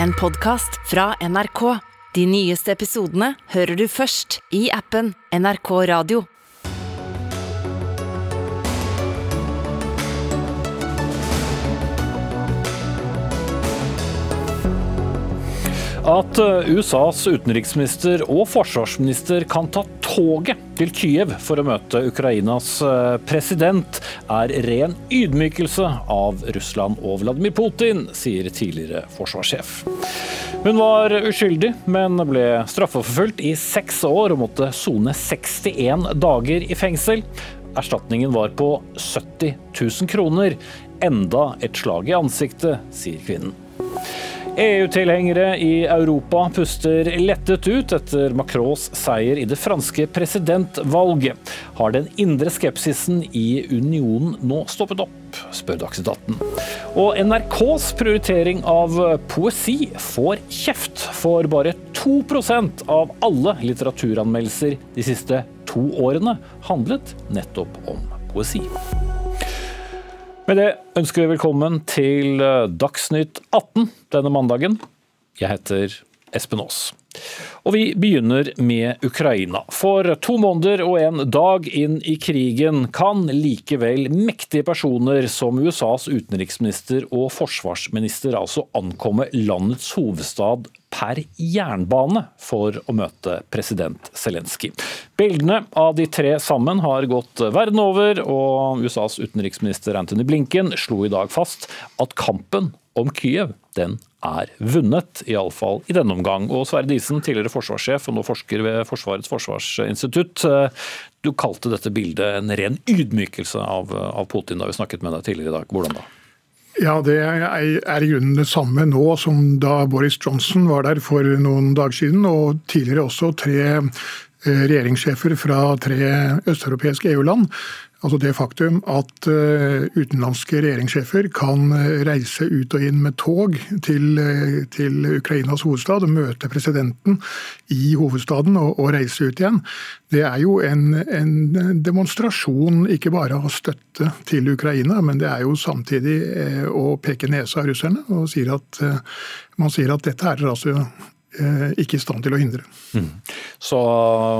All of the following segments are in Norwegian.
en podkast fra NRK. De nyeste episodene hører du først i appen NRK Radio. At eh, USAs utenriksminister og forsvarsminister kan ta toget til Kyiv for å møte Ukrainas eh, president, er ren ydmykelse av Russland og Vladimir Putin, sier tidligere forsvarssjef. Hun var uskyldig, men ble straffeforfulgt i seks år og måtte sone 61 dager i fengsel. Erstatningen var på 70 000 kroner. Enda et slag i ansiktet, sier kvinnen. EU-tilhengere i Europa puster lettet ut etter Macrons seier i det franske presidentvalget. Har den indre skepsisen i unionen nå stoppet opp, spør Dagsnytt 18. Og NRKs prioritering av poesi får kjeft, for bare 2% av alle litteraturanmeldelser de siste to årene handlet nettopp om poesi. Med det ønsker vi velkommen til eh, Dagsnytt 18 denne mandagen. Jeg heter Espen Aas. Og vi begynner med Ukraina. For to måneder og en dag inn i krigen kan likevel mektige personer som USAs utenriksminister og forsvarsminister altså ankomme landets hovedstad per jernbane for å møte president Zelenskyj. Bildene av de tre sammen har gått verden over, og USAs utenriksminister Anthony Blinken slo i dag fast at kampen om Kyiv den er vunnet, iallfall i denne omgang. Og Sverre Disen, tidligere forsvarssjef og nå forsker ved Forsvarets forsvarsinstitutt. Du kalte dette bildet en ren ydmykelse av, av Putin da vi snakket med deg tidligere i dag. Hvordan da? Ja, Det er i grunnen det samme nå som da Boris Johnson var der for noen dager siden, og tidligere også tre regjeringssjefer fra tre østeuropeiske EU-land. Altså det faktum at eh, utenlandske regjeringssjefer kan eh, reise ut og inn med tog til, eh, til Ukrainas hovedstad og møte presidenten i hovedstaden og, og reise ut igjen, det er jo en, en, demonstrasjon ikke bare av støtte til Ukraina, men det er jo samtidig å peke nesa av russerne og sier at, man sier at dette er altså Eh, ikke i stand til å hindre. Mm. Så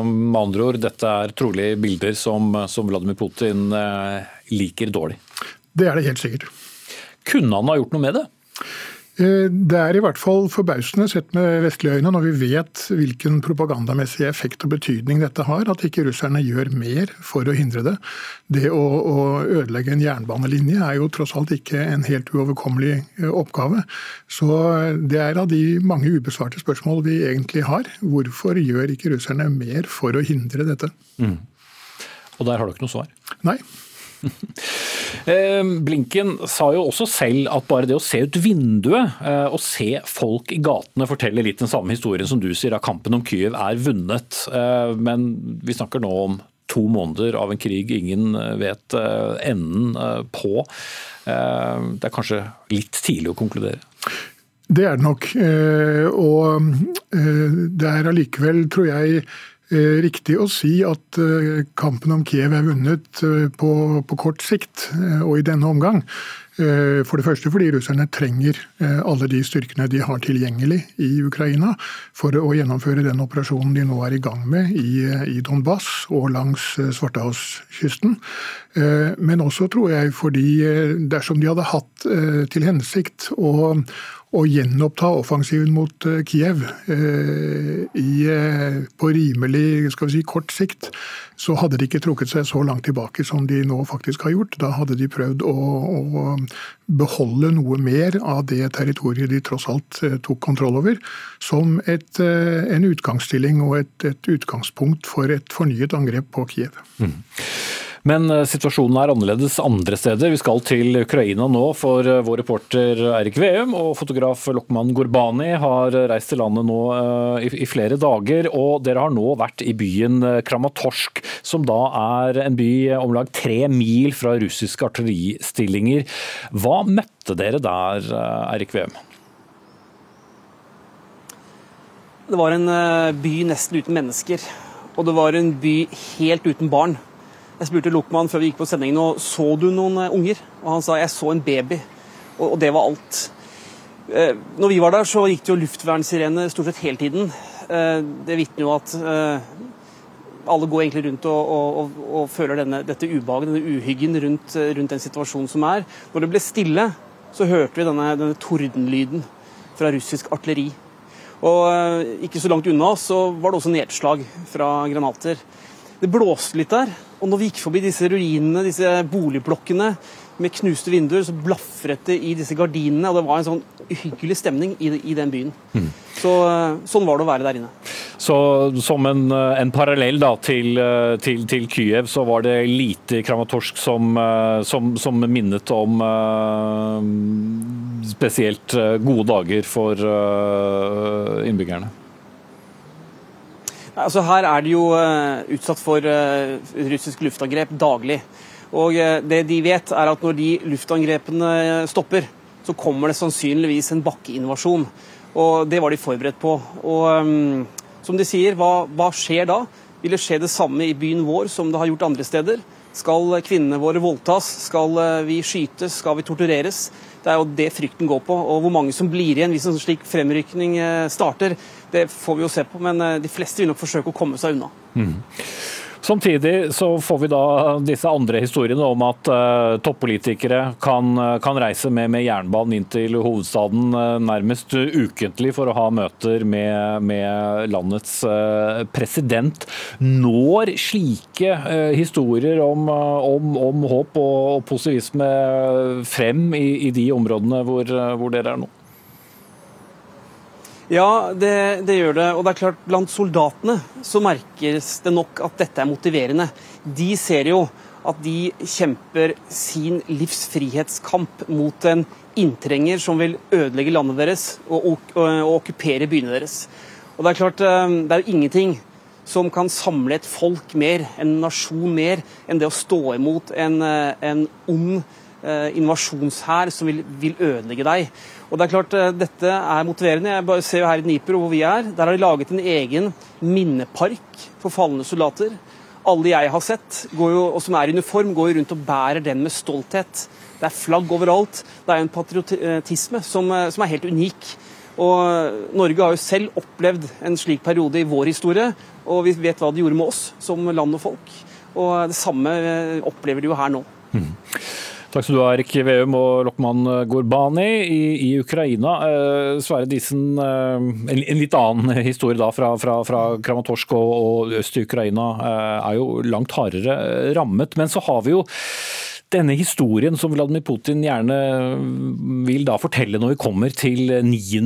med andre ord, dette er trolig bilder som, som Vladimir Putin eh, liker dårlig? Det er det helt sikkert. Kunne han ha gjort noe med det? Eh, det er i hvert fall forbausende sett med vestlige øyne, når vi vet hvilken propagandamessig effekt og betydning dette har, at ikke russerne gjør mer for å hindre det. Det å, å ødelegge en jernbanelinje er jo tross alt ikke en helt uoverkommelig eh, oppgave. Så det er av de mange ubesvarte spørsmål vi egentlig har. Hvorfor gjør ikke russerne mer for å hindre dette? Mm. Og der har du ikke noe svar? Nei. Eh, Blinken sa jo også selv at bare det å se ut vinduet eh, og se folk i gatene forteller litt den samme historien som du sier, at kampen om Kyiv er vunnet. Eh, men vi snakker nå om to måneder av en krig ingen vet enden på. Det er kanskje litt tidlig å konkludere? Det er det nok. Og det er allikevel, tror jeg, Eh, riktig å si at eh, kampen om Kiev er vunnet eh, på, på, kort sikt, og i denne omgang. For det første fordi russerne trenger alle de styrkene de har tilgjengelig i Ukraina for å gjennomføre den operasjonen de nå er i gang med i, i Donbass og langs Svartehavskysten. Men også tror jeg fordi dersom de hadde hatt til hensikt å å gjenoppta offensiven mot eh, Kiev eh, i, eh, på rimelig si, kort sikt, så hadde de ikke trukket seg så langt tilbake som de nå faktisk har gjort. Da hadde de prøvd å, å beholde noe mer av det territoriet de tross alt tok kontroll over, som et, en utgangsstilling og et, et, utgangspunkt for et fornyet angrep på Kiev. Mm. Men eh, situasjonen er annerledes andre steder. Vi skal til Ukraina nå, for eh, vår reporter Eirik Veum og fotograf Lokman Gurbani har reist til landet nå eh, i flere dager. Og dere har nå vært i byen Kramatorsk, som da er en by om lag tre mil fra russiske artilleristillinger. Hva møtte dere der, Eirik Veum? Det var en by nesten uten mennesker. Og det var en by helt uten barn. Jeg spurte Lokman før vi gikk på sendingen og så du noen eh, unger, og han sa jeg så en baby, og, og det var alt. Eh, når vi var der, så gikk det jo luftvernsirene stort sett hele tiden. Eh, det vitner jo at eh, alle går egentlig rundt og, og, og føler denne, dette ubehaget, denne uhyggen rundt, rundt, den situasjonen som er. Når det ble stille, så hørte vi denne, denne tordenlyden fra russisk artilleri. Og ikke så langt unna så var det også nedslag fra granater. Det blåste litt der, og når vi gikk forbi disse ruinene, disse boligblokkene, med knuste vinduer, så blafret det i disse gardinene. Og det var en sånn uhyggelig stemning i, i den byen. Mm. Så, eh, sånn var det å være der inne. Så som en, eh, en parallell da, til, eh, til, til, Kyiv, så var det lite Kramatorsk som, som, som minnet om uh, spesielt gode dager for uh, innbyggerne? Altså, her er de jo uh, utsatt for russisk luftangrep daglig. Og eh, det de vet, er at når de luftangrepene stopper, så kommer det sannsynligvis en bakkeinvasjon. Og det var de forberedt på. Og som de sier, hva, hva, skjer da? Vil det skje det samme i byen vår som det har gjort andre steder? Skal kvinnene våre voldtas? Skal eh, vi skytes? Skal vi tortureres? Det er jo det frykten går på. Og hvor mange som blir igjen hvis en slik fremrykning starter, det får vi jo se på. Men de fleste vil nok forsøke å komme seg unna. Mm. Samtidig så får vi da disse andre historiene om at uh, toppolitikere kan, kan, reise med, med jernbanen inn til hovedstaden uh, nærmest ukentlig for å ha møter med, med landets uh, president. Når slike historier om, om, om, håp og, og positivisme frem i, i de områdene hvor, hvor dere er nå? Ja, det, det, gjør det. Og det er klart, blant soldatene så merkes det nok at dette er motiverende. De ser jo at de kjemper sin livs frihetskamp mot en inntrenger som vil ødelegge landet deres og, og, og okkupere byene deres. Og Det er klart, eh, det er jo ingenting som kan samle et folk mer, en nasjon mer, enn det å stå imot en, eh, en ond eh, invasjonshær som vil, vil ødelegge deg. Og det er klart, eh, Dette er motiverende. Jeg bare ser jo her i Dnipro hvor vi er. Der har de laget en egen minnepark for falne soldater. Alle jeg har sett, jo, og som er i uniform, går jo rundt og bærer den med stolthet. Det er flagg overalt. Det er en patriotisme som, eh, som er helt unik. Og Norge har jo selv opplevd en slik periode i vår historie, og vi vet hva det gjorde med oss som land og folk. Og det samme eh, opplever de jo her nå. Mm. Takk skal du ha, Erik Veum og Lokman Gorbani i, i Ukraina. Eh, Sverre Disen, eh, en, en, litt annen historie da fra, fra, fra Kramatorsk og, og øst i Ukraina eh, er jo langt hardere rammet. Men så har vi jo denne historien som Vladimir Putin gjerne vil da fortelle når vi kommer til 9.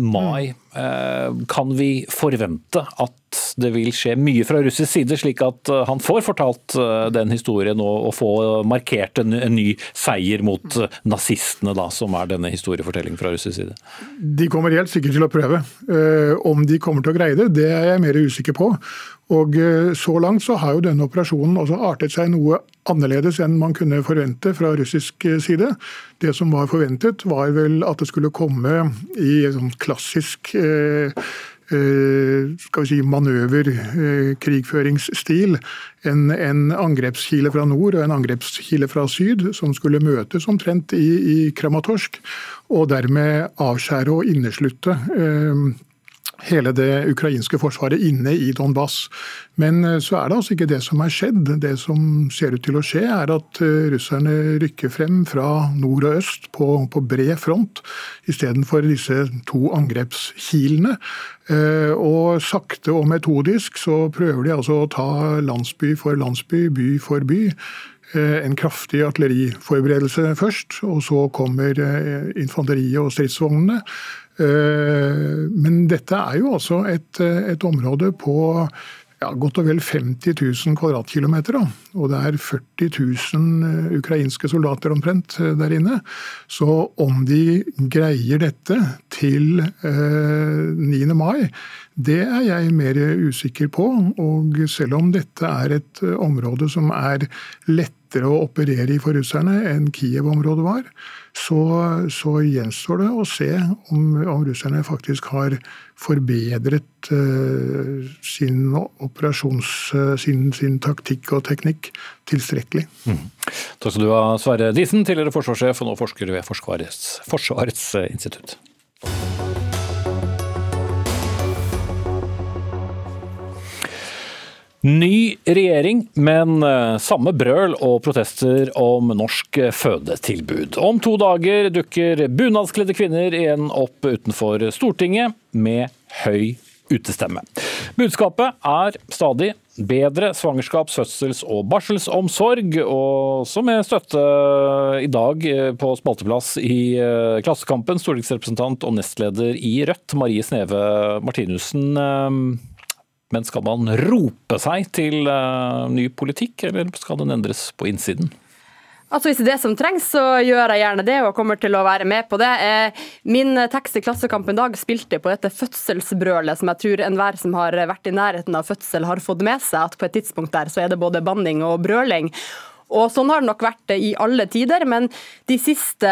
mai. Mm. Kan vi forvente at det vil skje mye fra russisk side, slik at eh, han får fortalt eh, den historien og, få markert en, en, ny seier mot eh, nazistene, da, som er denne historiefortellingen fra russisk side? De kommer helt sikkert til å prøve. Om de kommer til å greie det, det er jeg mer usikker på. Og Så langt så har jo denne operasjonen også artet seg noe annerledes enn man kunne forvente fra russisk side. Det som var forventet, var vel at det skulle komme i sånn klassisk Eh, skal vi si, manøver-krigføringsstil. Eh, en, en, angrepskile fra nord og en angrepskile fra syd som skulle møtes omtrent i, i Kramatorsk, og dermed avskjære og inneslutte eh, hele det ukrainske forsvaret inne i Donbas. Men eh, så er det altså ikke det som er skjedd. Det som ser ut til å skje, er at eh, russerne rykker frem fra nord og øst på, på bred front, istedenfor disse to angrepskilene. Eh, og sakte og metodisk så prøver de altså å ta landsby for landsby, by for by en kraftig artilleriforberedelse først, og så kommer infanteriet og stridsvognene. Eh, men dette er jo altså et, et område på ja, godt og vel 50 000 kvadratkilometer. Og det er 40 000 eh, ukrainske soldater omtrent eh, der inne. Så om de greier dette til 9. mai, det er jeg mer usikker på. Og selv om dette er et område som er lett lettere å operere i for russerne enn Kiev-området var, så, så, gjenstår det å se om, om russerne faktisk har forbedret uh, sin operasjons... Uh, sin, sin, taktikk og teknikk tilstrekkelig. Mm. Takk skal du ha, Sverre Disen, tidligere forsvarssjef og nå forsker ved Forsvarets, Forsvarets institutt. Ny regjering, men eh, samme brøl og protester om norsk fødetilbud. Om to dager dukker bunadskledde kvinner igjen opp utenfor Stortinget med høy utestemme. Budskapet er stadig bedre svangerskaps-, fødsels- og barselsomsorg, og som med støtte i dag eh, på spalteplass i eh, Klassekampen, stortingsrepresentant og nestleder i Rødt, Marie Sneve Martinussen. Men skal man rope seg til uh, ny politikk, eller skal den endres på innsiden? Altså Hvis det er det som trengs, så gjør jeg gjerne det og kommer til å være med på det. Eh, min tekst i Klassekampen i dag spilte på dette fødselsbrølet som jeg tror enhver som har vært i nærheten av fødsel har fått med seg, at på et tidspunkt der så er det både banning og brøling. Og Sånn har det nok vært i alle tider, men de siste,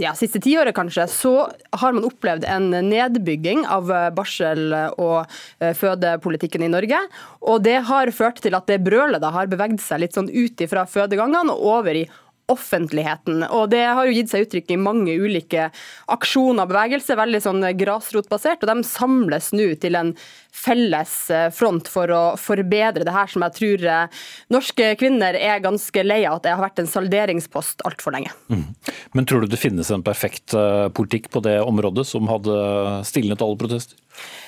ja, siste tiåret kanskje, så har man opplevd en nedbygging av barsel- og eh, fødepolitikken i Norge. Og det har ført til at det brølet da har beveget seg litt sånn ut fra fødegangene og over i offentligheten. Og Det har jo gitt seg uttrykk i mange ulike aksjoner og bevegelser, veldig sånn grasrotbasert. og De samles nå til en felles eh, front for å forbedre det her, som jeg tror eh, norske kvinner er ganske lei av at det har vært en salderingspost altfor lenge. Mm. Men tror du det finnes en perfekt eh, politikk på det området som hadde stilnet alle protester?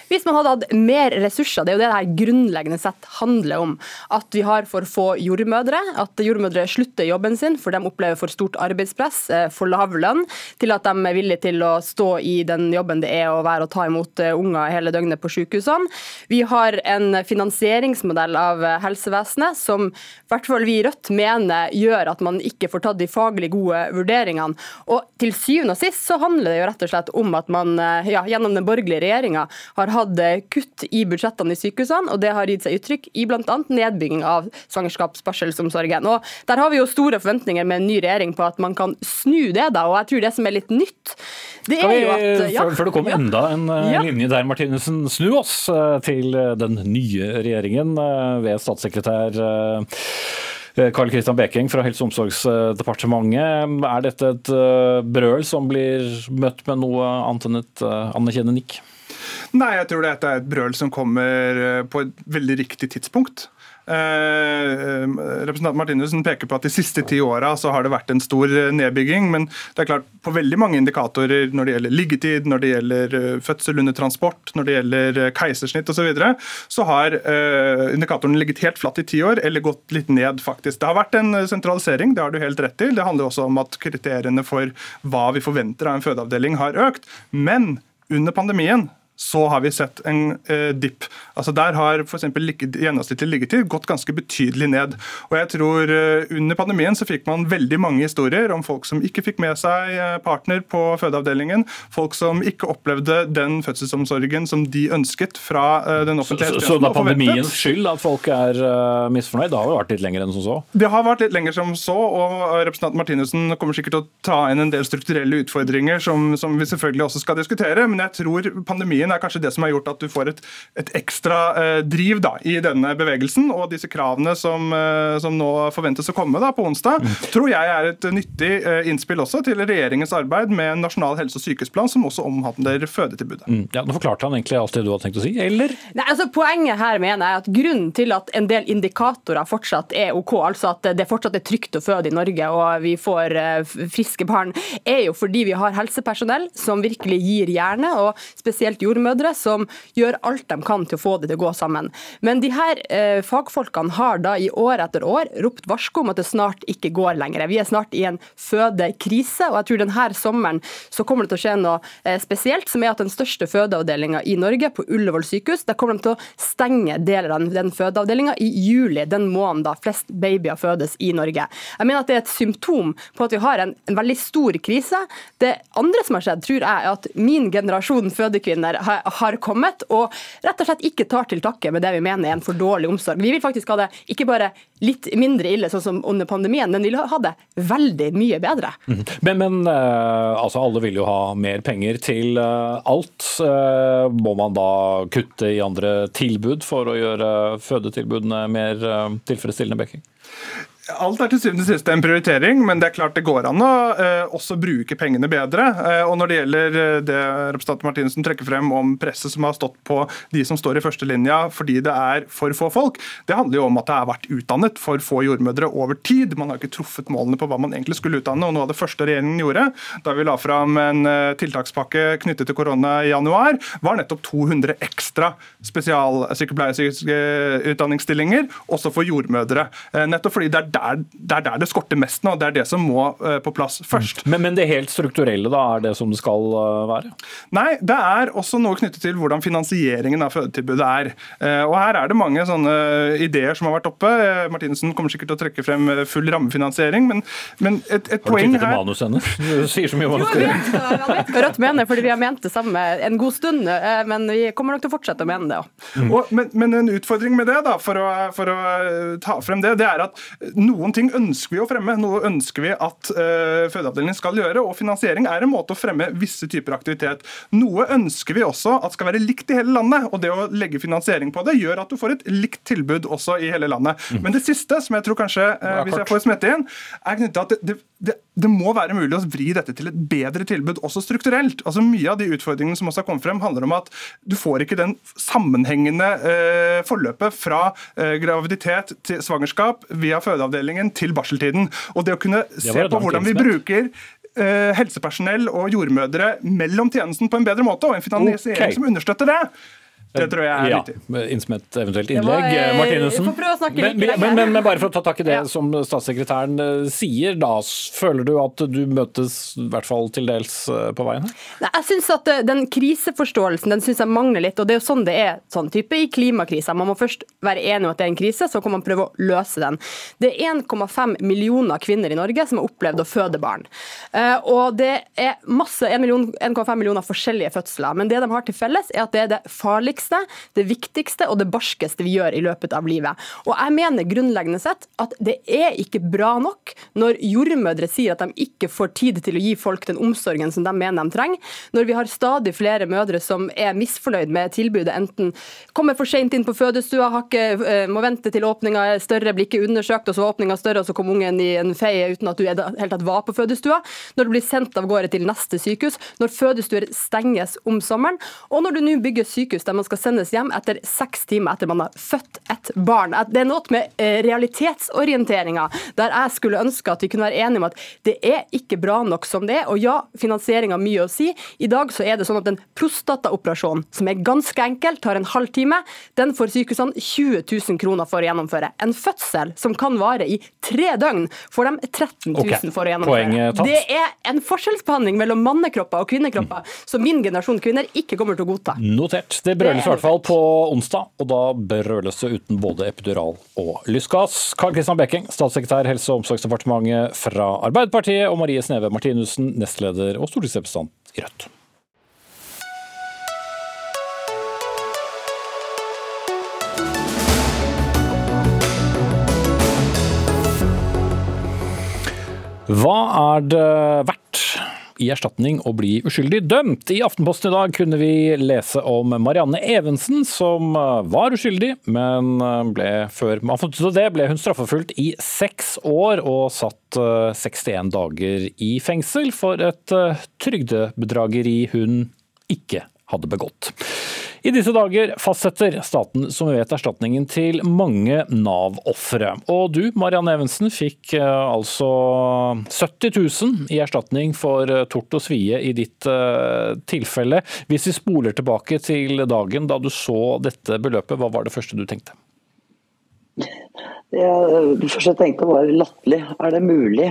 Hvis man hadde hatt mer ressurser, det er jo det det her grunnleggende sett handler om. At vi har for få jordmødre, at jordmødre slutter jobben sin for de opplever for stort arbeidspress, eh, for lav lønn, til at de er villige til å stå i den jobben det er å være og ta imot eh, unger hele døgnet på sykehusene. Vi har en finansieringsmodell av eh, helsevesenet som i hvert fall vi i Rødt mener gjør at man ikke får tatt de faglig gode vurderingene. Og til syvende og sist så handler det jo rett og slett om at man ja, gjennom den borgerlige regjeringa har hatt kutt i budsjettene i sykehusene, og det har gitt seg uttrykk i bl.a. nedbygging av svangerskapsbarselsomsorgen. Og Der har vi jo store forventninger med en ny regjering på at man kan snu det, da, og jeg tror det som er litt nytt, det er jo at ja, Før det kommer ja. enda en eh, ja. linje der, Martinussen, snu oss eh, til eh, den nye regjeringen ved statssekretær Karl Kristian Bekeng fra Helse- og omsorgsdepartementet. Er dette et brøl som blir møtt med noe annet enn et anerkjennende nikk? Nei, jeg tror dette er et brøl som kommer eh, på et veldig riktig tidspunkt. Eh, eh, representanten Martinussen peker på at de siste ti åra har det vært en stor nedbygging. Men det er klart på veldig mange indikatorer når det gjelder liggetid, når det gjelder fødsel under transport, når det gjelder keisersnitt osv., så, videre, så har indikatorene ligget helt flatt i ti år, eller gått litt ned, faktisk. Det har vært en sentralisering, det har du helt rett til. Det handler også om at kriteriene for hva vi forventer av en fødeavdeling, har økt. Men under pandemien så har vi sett en eh, dipp. Altså Der har f.eks. gjennomsnittlig liggetid gått ganske betydelig ned. Og jeg tror eh, Under pandemien så fikk man veldig mange historier om folk som ikke fikk med seg eh, partner på fødeavdelingen, folk som ikke opplevde den fødselsomsorgen som de ønsket fra eh, den offentlige helsetjenesten. Så, så det er pandemiens skyld at folk er uh, misfornøyd? Det har jo vært litt lenger enn som så? Det har vært litt lenger som så, og representanten Martinussen kommer sikkert til å ta inn en del strukturelle utfordringer som, som vi selvfølgelig også skal diskutere, men jeg tror pandemien pandemien er kanskje det som har gjort at du får et, et ekstra eh, driv da, i denne bevegelsen. Og disse kravene som, eh, som nå forventes å komme da, på onsdag, mm. tror jeg er et nyttig eh, innspill også til regjeringens arbeid med en nasjonal helse- og sykehusplan som også omhandler fødetilbudet. Mm. Ja, nå forklarte han egentlig alt det du hadde tenkt å si, eller? Nei, altså Poenget her mener jeg at grunnen til at en del indikatorer fortsatt er OK, altså at det fortsatt er trygt å føde i Norge og vi får uh, friske barn, er jo fordi vi har helsepersonell som virkelig gir hjerne, og spesielt jordmødre jordmødre som gjør alt de kan til å få det til å gå sammen. Men de her eh, fagfolkene har da i år etter år ropt varsko om at det snart ikke går lenger. Vi er snart i en fødekrise, og jeg tror denne sommeren så kommer det til å skje noe eh, spesielt, som er at den største fødeavdelinga i Norge, på Ullevål sykehus, der kommer de til å stenge deler av den fødeavdelinga i juli, den måneden da flest babyer fødes i Norge. Jeg mener at det er et symptom på at vi har en, en veldig stor krise. Det andre som har skjedd, tror jeg, er at min generasjon fødekvinner har kommet, og rett og slett ikke tar til takke med det vi mener er en for dårlig omsorg. Vi vil faktisk ha det ikke bare litt mindre ille sånn som under pandemien, men vi vil ha det veldig mye bedre. Mm. Men, men uh, altså alle vil jo ha mer penger til uh, alt. Uh, må man da kutte i andre tilbud for å gjøre fødetilbudene mer tilfredsstillende, Bekking? Alt er til syvende og sist en prioritering, men det er klart det går an å eh, også bruke pengene bedre. Eh, og Når det gjelder eh, det representanten Martinsen trekker frem om presset som har stått på de som står i førstelinja fordi det er for få folk, det handler jo om at det har vært utdannet for få jordmødre over tid. Man har ikke truffet målene på hva man egentlig skulle utdanne. og Noe av det første regjeringen gjorde da vi la fram en eh, tiltakspakke knyttet til korona i januar, var nettopp 200 ekstra spesialsykepleierutdanningsstillinger, også for jordmødre. Eh, nettopp fordi det er der, det er der det skorter mest nå. Det er det som må uh, på plass først. Men, men, det helt strukturelle, da, er det som det skal uh, være? Nei, det er også noe knyttet til hvordan finansieringen av fødetilbudet er. Uh, og Her er det mange sånne ideer som har vært oppe. Martinsen kommer sikkert til å trekke frem full rammefinansiering, men, men et, et poeng her Har du tittet manus henne? Du sier så mye om manus. Rødt mener, fordi vi har ment det samme en god stund, men vi kommer nok til å fortsette å mene det òg. Mm. Men, men, en utfordring med det, da, for å, for å ta frem det, det er at noen ting ønsker vi å fremme, noe ønsker vi at uh, fødeavdelingen skal gjøre. og Finansiering er en måte å fremme visse typer aktivitet. Noe ønsker vi også at skal være likt i hele landet. og Det å legge finansiering på det gjør at du får et likt tilbud også i hele landet. Mm. Men det siste, som jeg tror kanskje, uh, hvis jeg får smette inn, er knyttet til at det, det, det, må være mulig å vri dette til et bedre tilbud, også strukturelt. Altså Mye av de utfordringene som også har kommet frem, handler om at du får ikke den sammenhengende uh, forløpet fra graviditet til svangerskap via fødeavdeling fødeavdelingen til barseltiden. Og det å kunne se på hvordan vi bruker uh, helsepersonell og jordmødre mellom tjenesten på en bedre måte, og en finansiering okay. som understøtter det, det tror jeg er. Ja, Som et eventuelt innlegg. Eh, Martinussen. Men, men, men, bare for å ta tak i det ja. som statssekretæren eh, sier, da føler du at du møtes i hvert fall til dels eh, på veien her? Nei, jeg synes at Den kriseforståelsen den synes jeg mangler litt. og Det er jo sånn det er sånn type i klimakrisa. Man må først være enig om at det er en krise, så kan man prøve å løse den. Det er 1,5 millioner kvinner i Norge som har opplevd å føde barn. Og det er masse, 1,5 million, millioner forskjellige fødsler. Men det de har til felles, er at det er det farligste viktigste, det viktigste og det barskeste vi gjør i løpet av livet. Og jeg mener grunnleggende sett at det er ikke bra nok når jordmødre sier at de ikke får tid til å gi folk den omsorgen som de mener de trenger, når vi har stadig flere mødre som er misfornøyd med tilbudet, enten kommer for sent inn på fødestua, ikke, eh, må vente til åpninga er større, blir ikke undersøkt, og så åpninga større, og så kom ungen i en feie uten at du helt tatt var på fødestua, når du blir sendt av gårde til neste sykehus, når fødestuer stenges om sommeren, og når du nå bygger sykehus der man skal sendes hjem etter seks timer etter man har født et barn. Det er noe med eh, realitetsorienteringa der jeg skulle ønske at vi kunne være enige om at det er ikke bra nok som det er. Og ja, finansiering har mye å si. I dag så er det sånn at en prostataoperasjon, som er ganske enkel, tar en halv time, den får sykehusene 20 000 kroner for å gjennomføre. En fødsel som kan vare i tre døgn, får de 13 000 okay. for å gjennomføre. Det er en forskjellsbehandling mellom mannekropper og kvinnekropper mm. som min generasjon kvinner ikke kommer til å godta. Notert. Det brøles i hvert fall på onsdag, og da brøles det uten både epidural og lystgass. Karl Kristian Bekking, statssekretær Helse- og omsorgsdepartementet fra Arbeiderpartiet, og Marie Sneve Martinussen, nestleder og stortingsrepresentant i Rødt. Hva er det verdt i erstatning og bli uskyldig dømt. I Aftenposten i dag kunne vi lese om Marianne Evensen, som eh, var uskyldig, men eh, ble før man fant ut av det, ble hun straffeforfulgt i seks år og satt 61 eh, dager i fengsel for et trygdebedrageri hun ikke hadde begått. I disse dager fastsetter staten som vi vet erstatningen til mange Nav-ofre. Og du Marianne Evensen fikk eh, altså 70 000 i erstatning for eh, tort og svie i ditt uh, tilfelle. Hvis vi spoler tilbake til dagen da du så dette beløpet, hva var det første du tenkte? Det første jeg tenkte var latterlig. Er det mulig?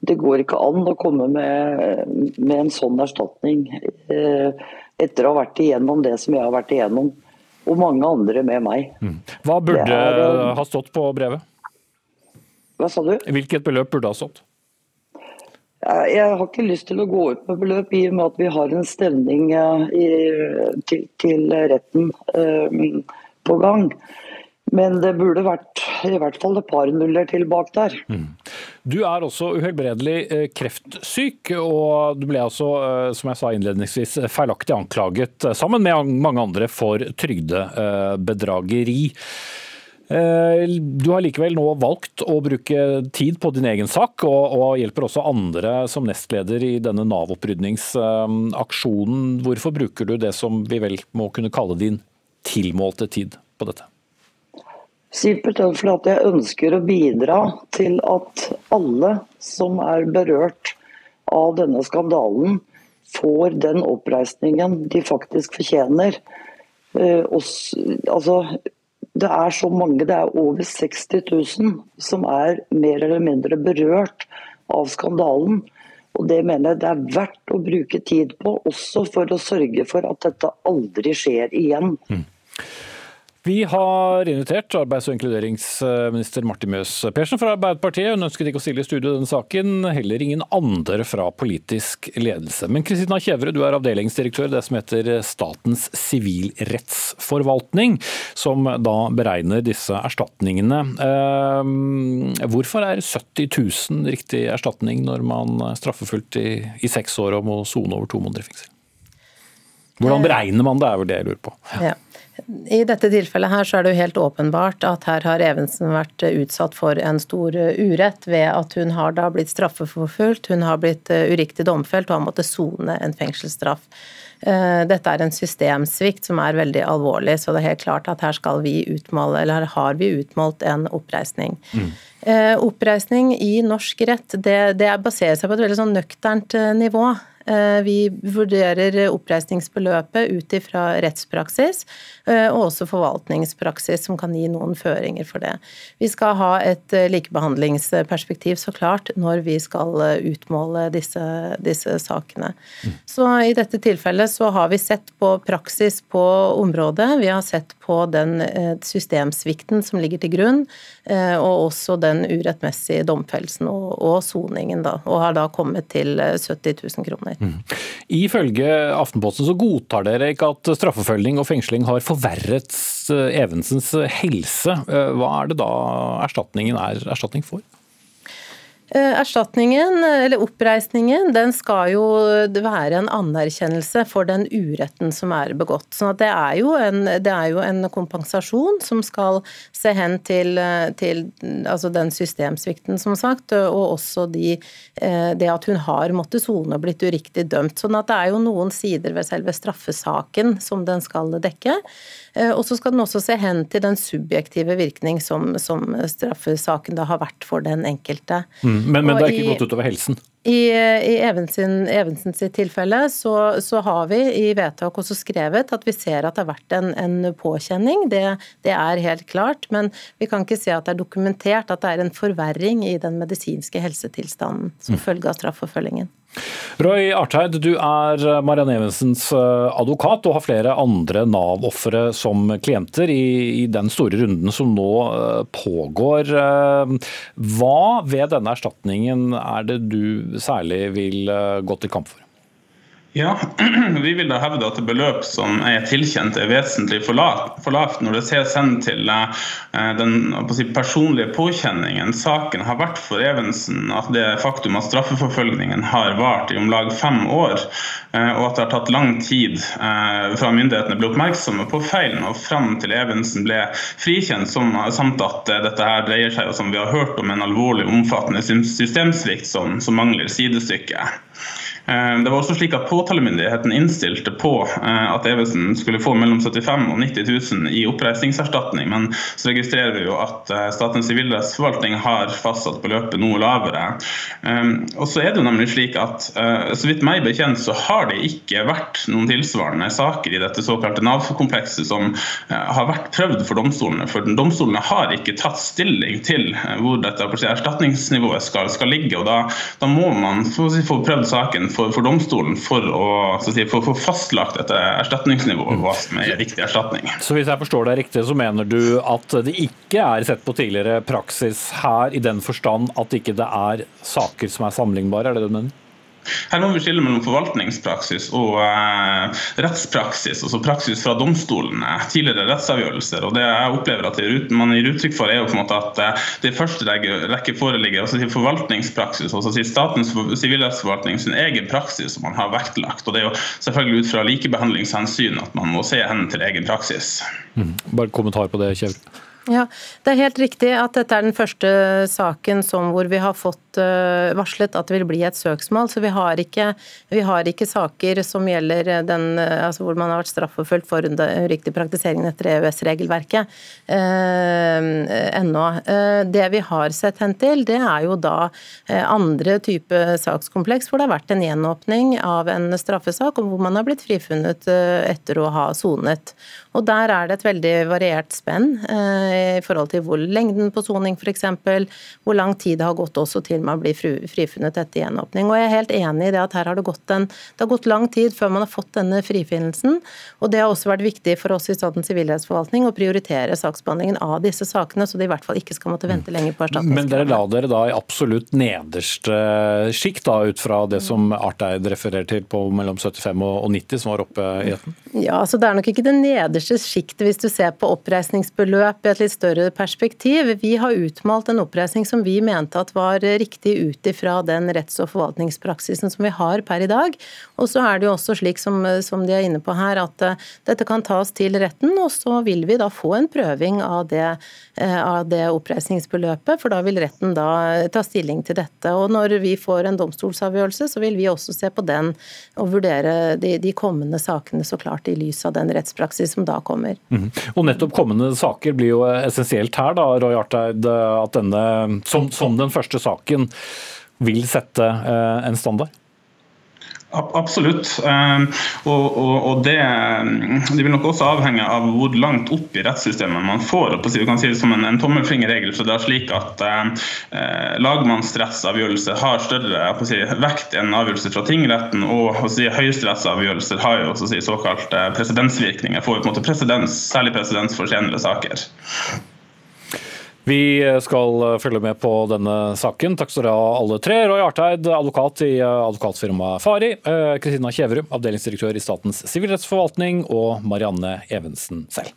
Det går ikke an å komme med, med en sånn erstatning. Eh, etter å ha vært igjennom det som jeg har vært igjennom, og mange andre med meg. Mm. Hva burde er, eh, ha stått på brevet? Hva sa du? Hvilket beløp burde ha stått? Jeg har ikke lyst til å gå ut med beløp i og med at vi har en stevning til, til, retten på gang. Men det burde vært i hvert fall et par nuller til bak der. Mm. Du er også uhelbredelig eh, kreftsyk, og du ble altså, eh, som jeg sa innledningsvis, feilaktig anklaget, eh, sammen med mange andre, for trygdebedrageri. Du har likevel nå valgt å bruke tid på din egen sak, og hjelper også andre som nestleder i denne Nav-opprydningsaksjonen. Hvorfor bruker du det som vi vel må kunne kalle din tilmålte tid på dette? Simpelthen fordi jeg ønsker å bidra til at alle som er berørt av denne skandalen, får den oppreisningen de faktisk fortjener. Eh, altså, det er så mange, det er over 60 000 som er mer eller mindre berørt av skandalen. Og Det mener jeg det er verdt å bruke tid på, også for å sørge for at dette aldri skjer igjen. Mm. Vi har invitert arbeids- og inkluderingsminister Martin Mjøs Persen fra Arbeiderpartiet. Hun ønsket ikke å stille i studio denne saken, heller ingen andre fra politisk ledelse. Men Kristina Kjevre, du er avdelingsdirektør i det som heter Statens sivilrettsforvaltning, som da beregner disse erstatningene. Ehm, hvorfor er 70 000 riktig erstatning når man straffefullt i, i seks år og må sone over to måneder i fengsel? Hvordan beregner man det, er vel det jeg lurer på. Ja. I dette tilfellet her så er det jo helt åpenbart at her har Evensen vært utsatt for en stor urett ved at hun har da blitt straffeforfulgt, hun har blitt eh, uriktig domfelt og har måttet sone en fengselsstraff. Eh, dette er en systemsvikt som er veldig alvorlig, så det er helt klart at her skal vi utmåle, eller her har vi utmålt en oppreisning. Mm. Oppreisning i norsk rett det, det baserer seg på et veldig sånn nøkternt nivå. Eh, vi vurderer oppreisningsbeløpet ut ifra rettspraksis eh, og også forvaltningspraksis, som kan gi noen føringer for det. Vi skal ha et eh, likebehandlingsperspektiv, så klart, når vi skal utmåle disse, disse sakene. Så i dette tilfellet så har vi sett på praksis på området. Vi har sett på den systemsvikten som ligger til grunn, og også den urettmessige domfellelsen og soningen, og har da kommet til 70 000 kroner. Mm. Ifølge Aftenposten så godtar dere ikke at straffeforfølging og fengsling har forverret eh, Evensens helse. Eh, hva er det da erstatningen er erstatning for? Eh, erstatningen, eller oppreisningen, den skal jo være en anerkjennelse for den uretten som er begått. Så det er, jo en, er jo en kompensasjon som skal se hen til, til altså den systemsvikten, som sagt, og også de, eh, det at hun har måttet sone og blitt uriktig dømt. Sånn det er jo noen sider ved selve straffesaken som den skal dekke. Eh, og så skal den også se hen til den subjektive virkning som, som straffesaken da har vært for den enkelte. Mm, men, men det er ikke gått utover helsen? I, i Evensen, Evensens tilfelle så, så, har vi i vedtak også skrevet at vi ser at det har vært en, en påkjenning. Det, det, er helt klart. Men vi kan ikke se at det er dokumentert at det er en forverring i den medisinske helsetilstanden som mm. følge av straffeforfølgingen. Roy Artheid, du er Marianne Evensens eh, advokat og har flere andre Nav-ofre som klienter i, i, den store runden som nå eh, pågår. Eh, hva ved denne erstatningen er det du særlig vil gå til kamp for? Ja, Vi vil da hevde at beløp som er tilkjent er vesentlig for lavt når det ses hen til eh, den si, personlige påkjenningen saken har vært for Evensen. At det faktum at straffeforfølgningen har vart i om lag fem år, eh, og at det har tatt lang tid eh, fra myndighetene ble oppmerksomme på feilen og fram til Evensen ble frikjent, samt at dette her dreier seg som vi har hørt om en alvorlig omfattende systemsvikt som, som mangler sidestykke. Eh, det var også slik at Påtalemyndigheten innstilte på eh, at Evensen skulle få mellom 75 og 90 000 i oppreisningserstatning, men så registrerer vi jo at eh, Statens sivilrettsforvaltning har fastsatt beløpet noe lavere. Og så er det jo nemlig slik at Så vidt meg bekjent så har det ikke vært noen tilsvarende saker i dette såkalte Nav-komplekset som har vært prøvd for domstolene. For domstolene har ikke tatt stilling til hvor dette erstatningsnivået skal, skal ligge. og Da, da må man få prøvd saken for, for domstolen for å si, for, for fastlagt dette erstatningsnivået, hva som er riktig erstatning. Så hvis jeg forstår deg riktig, så mener du at det ikke er sett på tidligere praksis her i den forstand at ikke det er saker som er sammenlignbare, er det det du mener? Her må vi skille mellom forvaltningspraksis og eh, rettspraksis, altså praksis fra domstolene, tidligere rettsavgjørelser. og Det jeg opplever at man gir uttrykk for, er jo på en måte at eh, det første rekke foreligger altså forvaltningspraksis, altså Statens sivilrettsforvaltning sin egen praksis som man har vektlagt. og Det er jo selvfølgelig ut fra likebehandlingshensyn at man må se hen til egen praksis. Mm. Bare kommentar på det, Kjell. Ja, Det er helt riktig at dette er den første saken som hvor vi har fått varslet at det vil bli et søksmål. Så vi har ikke, vi har ikke saker som gjelder den, uh, altså hvor man har vært straffeforfulgt for uriktig praktisering etter EØS-regelverket uh, ennå. det vi har sett hen til, det er jo da andre type sakskompleks hvor det har vært en gjenåpning av en straffesak, og hvor man har blitt frifunnet etter å ha sonet. Og Der er det et veldig variert spenn eh, i forhold til hvor lengden på soning f.eks., hvor lang tid det har gått også til man blir frifunnet etter gjenåpning. Og Jeg er helt enig i det at her har det gått, en, det har gått lang tid før man har fått denne frifinnelsen. og Det har også vært viktig for oss i Statens sivilrettsforvaltning å prioritere saksbehandlingen av disse sakene, så de i hvert fall ikke skal måtte vente lenger på erstatning. Men dere la dere da i absolutt nederste sjikt, ut fra det som Arteid refererer til på mellom 75 og 90, som var oppe i retten? Ja, altså Det er nok ikke det nederste nederste sjiktet hvis du ser på oppreisningsbeløp i et litt større perspektiv. Vi har utmalt en oppreisning som vi mente at var riktig ut ifra den retts- og forvaltningspraksisen som vi har per i dag. Og så er det jo også slik som, som de er inne på her, at uh, dette kan tas til retten, og så vil vi da få en prøving av det, uh, av det oppreisningsbeløpet, for da vil retten da ta stilling til dette. Og når vi får en domstolsavgjørelse, så vil vi også se på den og vurdere de, de kommende sakene så klart i lys av den rettspraksis som da kommer. Mm. Og nettopp kommende saker blir jo essensielt her, da, Roy Arteid, at denne, som, som den første saken, vil sette eh, en standard? Absolutt. Ehm, og, og, og det, det, vil nok også avhenge av hvor langt opp i rettssystemet man får. Vi kan si det som en, en tommelfingerregel. så det er slik at eh, Lagmannsrettsavgjørelser har større si, vekt enn avgjørelse fra tingretten. Og si, høyesterettsavgjørelser har jo si, såkalte presedensvirkninger. Får på en måte presidens, særlig presedens for senere saker. Vi skal følge med på denne saken. Takk skal dere ha alle tre. Roy Arteid, advokat i advokatfirmaet Fari. Eh, Kristina Kjeverud, avdelingsdirektør i Statens sivilrettsforvaltning. Og Marianne Evensen selv.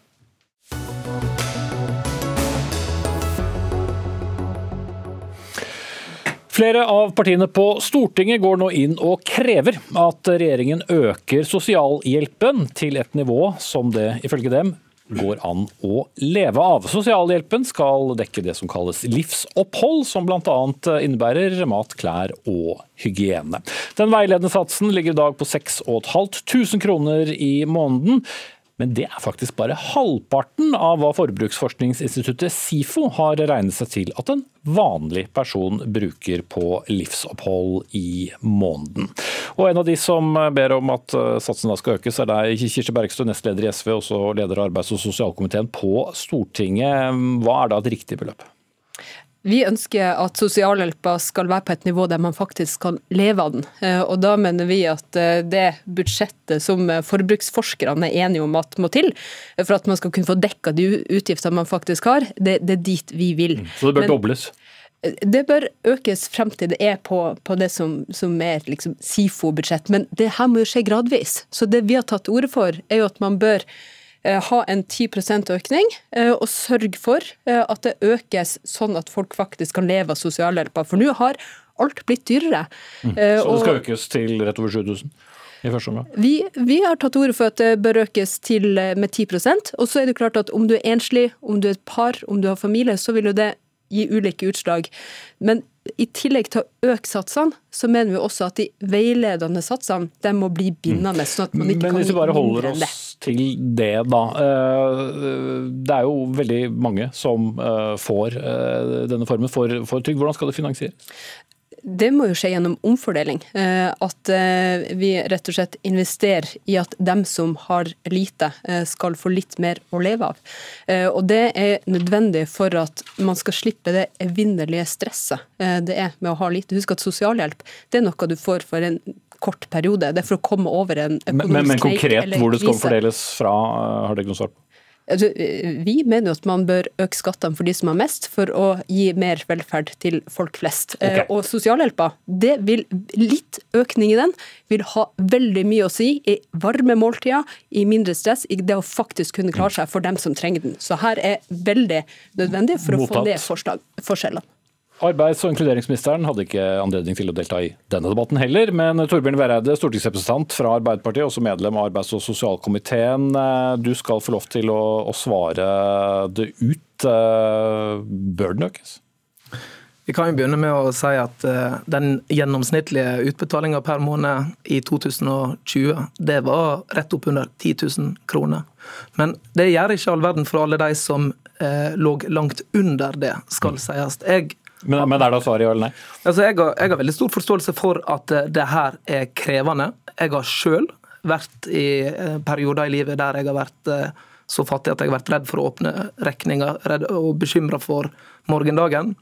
Flere av partiene på Stortinget går nå inn og krever at regjeringen øker sosialhjelpen til et nivå som det ifølge dem går an å leve av. Sosialhjelpen skal dekke det som kalles livsopphold, som bl.a. innebærer mat, klær og hygiene. Den veiledende satsen ligger i dag på 6500 kroner i måneden. Men det er faktisk bare halvparten av hva forbruksforskningsinstituttet SIFO har regnet seg til at en vanlig person bruker på livsopphold i måneden. Og En av de som ber om at eh, satsen da skal økes, er deg, Kirsti Bergstø, nestleder i SV, også leder av arbeids- og sosialkomiteen på Stortinget. Hva er da et riktig beløp? Vi ønsker at sosialhjelpa skal være på et nivå der man faktisk kan leve av den. Eh, og Da mener vi at eh, det budsjettet som forbruksforskerne er enige om at må til for at man skal kunne få dekka de utgiftene man faktisk har, det, det er dit vi vil. Mm. Så det bør Men, dobles? Eh, det bør økes frem til det er på, på det som, som er liksom SIFO-budsjett. Men det her må jo skje gradvis. Så det vi har tatt til orde for, er jo at man bør Eh, ha en 10 økning, eh, og sørge for eh, at det økes sånn at folk faktisk kan leve av sosialhjelpa. For nå har alt blitt dyrere. Mm. Så det skal økes til rett over 7000? Vi, vi, har tatt ordet for at det bør økes til med 10% og så er det klart at om du er enslig, om du er et par, om du har familie, så vil jo det gi ulike utslag. Men i tillegg til å øke satsene, så mener vi også at de veiledende satsene de må bli bindende. sånn at man ikke Men hvis vi bare holder oss til det, da. Eh, det er jo veldig mange som eh, får eh, denne formen for, for trygd. Hvordan skal det finansieres? Det må jo skje gjennom omfordeling. Eh, at eh, vi rett og slett investerer i at dem som har lite, eh, skal få litt mer å leve av. Og det er nødvendig for at man skal slippe det evinnelige stresset det er med å ha lite. Husk at sosialhjelp det er noe du får for en kort periode. Det er for å komme over en økonomisk men, men, men konkret hvor det skal omfordeles fordeles fra, har dere noe svar på? Altså, Vi mener jo at man bør øke skattene for de som har mest, for å gi mer velferd til folk flest. Eh, Og sosialhjelpa, det vil litt økning i den vil ha veldig mye å si i varme måltider, i mindre stress, i det å faktisk kunne klare seg for dem som trenger den. Så her er veldig nødvendig for å få Mottatt. ned forskjellene. Arbeids- og inkluderingsministeren hadde ikke anledning til å delta i denne debatten heller, men Torbjørn Vereide, stortingsrepresentant fra Arbeiderpartiet, også medlem av arbeids- og sosialkomiteen. eh, Du skal få lov til å, å svare det ut. Eh, Bør den økes? Vi kan jo begynne med å si at eh, den gjennomsnittlige utbetalinga per måned i 2020, det var rett opp under 10 000 kroner. Men det gjør ikke all verden for alle de som lå langt under det, skal sies. Jeg Men, men er da svaret ja eller nei? Altså, jeg, har, jeg har veldig stor forståelse for at eh, det her er krevende. Jeg har sjøl vært i eh, perioder i livet der jeg har vært eh, så fattig at jeg har vært redd for å åpne regninger redd og bekymra for morgendagen.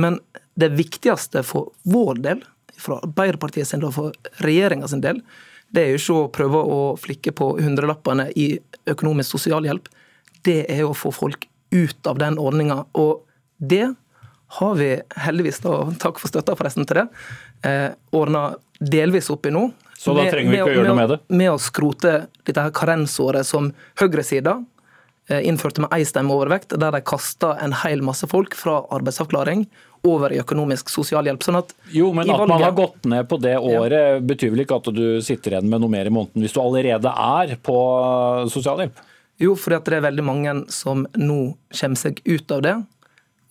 Men det viktigste for vår del, fra Arbeiderpartiet sin og for regjeringa sin del, det er jo ikke å prøve å flikke på hundrelappene i økonomisk sosialhjelp. Det er jo å få folk ut av den ordninga. Og det har vi heldigvis, da, takk for støtta forresten til det, eh, ordna delvis opp i nå. Så da trenger vi ikke å gjøre noe med det? Med å skrote dette her karensåret som høyresida eh, innførte med ei stemme overvekt, der de kasta en hel masse folk fra arbeidsavklaring over i økonomisk sosialhjelp. Sånn at Jo, men i at man har gått ned på det året, betyr vel ikke at du sitter igjen med noe mer i måneden hvis du allerede er på sosialhjelp? Jo, fordi det er veldig mange som nå kommer seg ut av det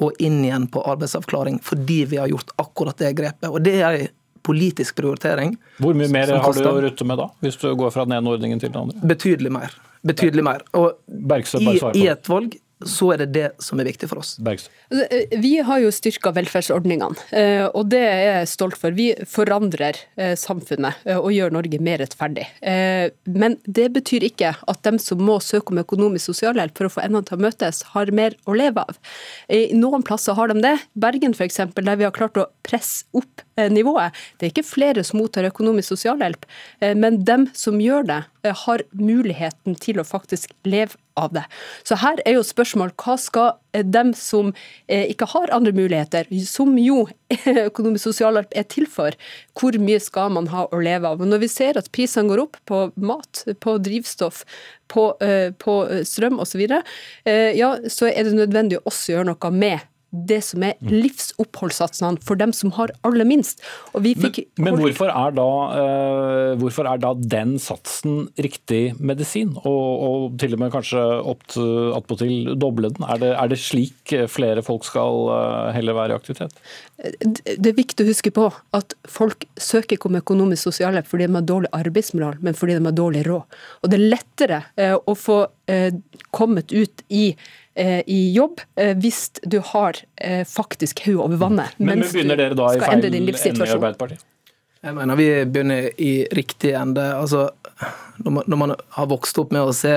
og inn igjen på arbeidsavklaring, fordi vi har gjort akkurat det grepet. Og det er en politisk prioritering. Hvor mye mer har du å rutte med da, hvis du går fra den ene ordningen til den andre? Betydelig mer. Betydelig mer. Og i, i et valg så er det det som er viktig for oss. Bergstø. Altså, Vi har jo styrka velferdsordningene, eh, og det er jeg stolt for. Vi forandrer eh, samfunnet eh, og gjør Norge mer rettferdig. Men det betyr ikke at dem som må søke om økonomisk sosialhjelp for å få endene til å møtes, har mer å leve av. I noen plasser har de det. Bergen f.eks., der vi har klart å presse opp nivået. Det er ikke flere som mottar økonomisk sosialhjelp, eh, men dem som gjør det, eh, har muligheten til å faktisk leve av det. Så her er jo spørsmål hva skal eh, dem som eh, ikke har andre muligheter, som jo økonomisk sosialhjelp er til for, hvor mye skal man ha å leve av? Og når vi ser at prisene går opp på mat, på drivstoff, på, eh, på eh, strøm osv., ja, så er det nødvendig å også gjøre noe med det som er livsoppholdssatsene for dem som har aller minst. Fikk Men hvorfor er da, uh, hvorfor er da den satsen riktig medisin, og, og til og med kanskje attpåtil doble den? Er det, er det slik flere folk skal uh, heller være i aktivitet? det er viktig å huske på at folk søker ikke om økonomisk sosialhjelp fordi de har dårlig arbeidsmoral, men fordi de har dårlig råd. Og det er lettere uh, å få eh, kommet ut i, eh, i jobb eh, hvis du har eh, faktisk hodet over vannet. Men, men mens begynner dere da i feil ende i. Arbeiderpartiet? Jeg mener Vi begynner i riktig ende. Altså, når, man, når man har vokst opp med å se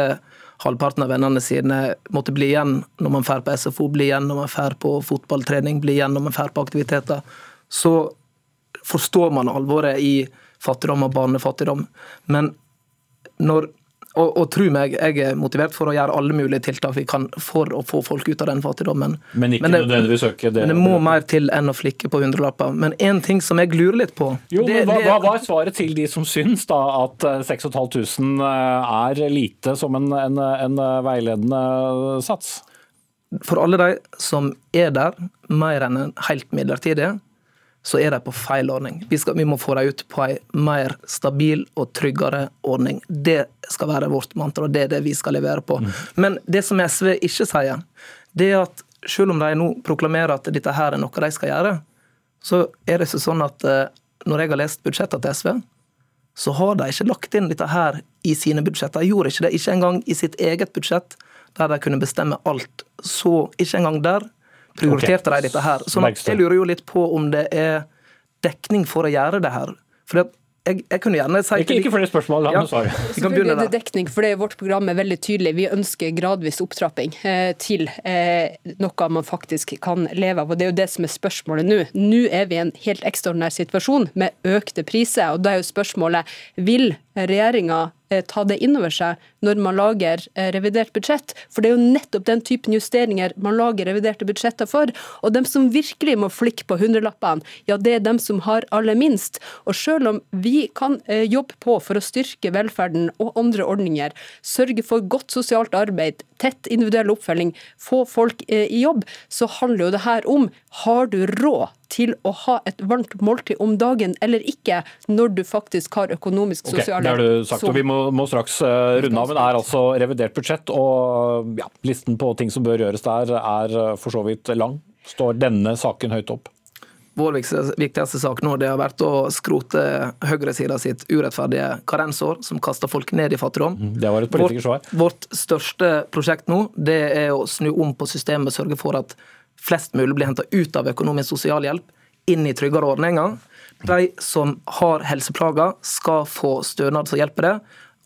halvparten av vennene sine måtte bli igjen når man drar på SFO, bli igjen når man drar på fotballtrening, bli igjen når man drar på aktiviteter, så forstår man alvoret i fattigdom og barnefattigdom. Men når og, og tro meg, jeg er motivert for å gjøre alle mulige tiltak vi kan for å få folk ut av den fattigdommen. Men ikke det, nødvendigvis øke det? men det må mer til enn å flikke på hundrelapper. Men én ting som jeg lurer litt på Jo, det, men hva, det- hva hva er svaret til de som syns da at eh, 6500 er lite som en, en, en veiledende sats? For alle de som er der mer enn en helt midlertidig, så er de på feil ordning. Vi, skal, vi må få dem ut på en mer stabil og tryggere ordning. Det skal være vårt mantra, og det er det vi skal levere på. Men det som SV ikke sier, det er at selv om de nå proklamerer at dette her er noe de skal gjøre, så er det sånn at eh, når jeg har lest budsjettene til SV, så har de ikke lagt inn dette her i sine budsjetter. De gjorde ikke det, ikke engang i sitt eget budsjett, der de kunne bestemme alt. Så ikke engang der prioriterte de dette her. Så jeg lurer jo litt på om det er dekning for å gjøre det her. For jeg, jeg kunne gjerne si Ikke, ikke flere spørsmål, la Ja. svare. Det er det dekning, for det er vårt program er veldig tydelig. Vi ønsker gradvis opptrapping eh, til eh, noe man faktisk kan leve av. og Det er jo det som er spørsmålet nå. Nå er vi i en helt ekstraordinær situasjon med økte priser. og Da er jo spørsmålet vil regjeringa ta det inn over seg når man lager eh, revidert budsjett? For det er jo nettopp den typen justeringer man lager reviderte budsjetter for. Og dem som virkelig må flikke på hundrelappene, ja det er dem som har aller minst. Og selv om vi kan eh, jobbe på for å styrke velferden og andre ordninger, sørge for godt sosialt arbeid, tett individuell oppfølging, få folk eh, i jobb, så handler jo det her om har du råd til å ha et varmt måltid om dagen eller ikke, når du faktisk har økonomisk sosial det har du sagt, og Vi må, må straks uh, runde av, men det er altså revidert budsjett. og ja, Listen på ting som bør gjøres der er eh, for så vidt lang. Står denne saken høyt opp? Vår viktigste, viktigste sak nå det har vært å skrote høyresida sitt urettferdige karensår, som kaster folk ned i fattigdom. Det var et politikersvar. Vårt, vårt største prosjekt nå det er å snu om på systemet, sørge for at flest mulig blir henta ut av økonomisk sosialhjelp, inn i tryggere ordninger. De som har helseplager, skal få stønad som hjelper det.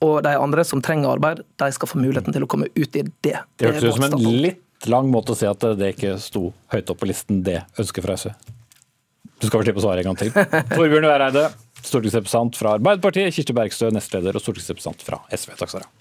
Og de andre som trenger arbeid, de skal få muligheten til å komme ut i det. Det hørtes ut som en litt lang måte å si at det ikke sto høyt opp på listen, det ønsket fra SV. Du skal få slippe å svare en gang til. Torbjørn Væreide, stortingsrepresentant fra Arbeiderpartiet. Kirsti Bergstø, nestleder og stortingsrepresentant fra SV. Takk skal du ha.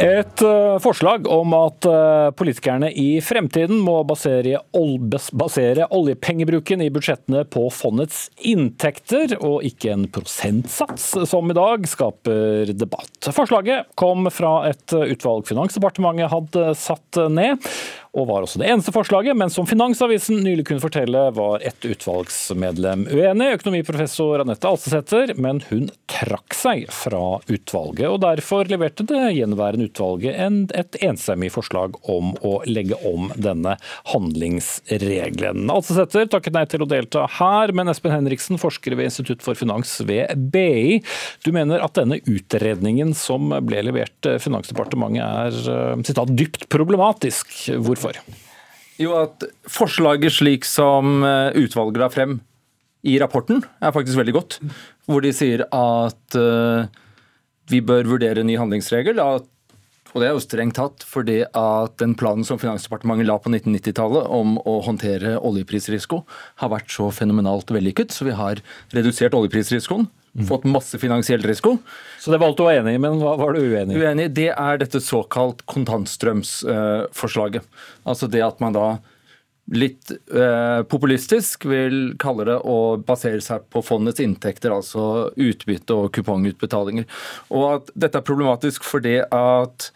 Et eh, forslag om at eh, politikerne i fremtiden må basere, ol basere oljepengebruken i budsjettene på fondets inntekter, og ikke en prosentsats, som i dag, skaper debatt. Forslaget kom fra et utvalg Finansdepartementet hadde satt ned, og var også det eneste forslaget, men som Finansavisen nylig kunne fortelle, var et utvalgsmedlem uenig, økonomiprofessor Anette Alsesæter, men hun trakk seg fra utvalget. og Derfor leverte det gjenværende utvalget et enstemmig forslag om å legge om denne handlingsregelen. Alsesæter takket nei til å delta her, men Espen Henriksen, forsker ved Institutt for finans ved BI, du mener at denne utredningen som ble levert Finansdepartementet er citat, dypt problematisk. Hvorfor? Jo, at Forslaget slik som eh, utvalget la frem i rapporten, er faktisk veldig godt. Hvor de sier at eh, vi bør vurdere en ny handlingsregel. Og det er jo strengt tatt fordi at den planen som Finansdepartementet la på 1990-tallet om å håndtere oljeprisrisiko, har vært så fenomenalt vellykket. Så vi har redusert oljeprisrisikoen. Fått masse finansiell risiko. Så det valgte du å være enig i, men hva var du uenig i? Uenig, Det er dette såkalt kontantstrømsforslaget. altså det at man da litt eh, populistisk vil kalle det å basere seg på fondets inntekter, altså utbytte og kupongutbetalinger. Og at dette er problematisk fordi at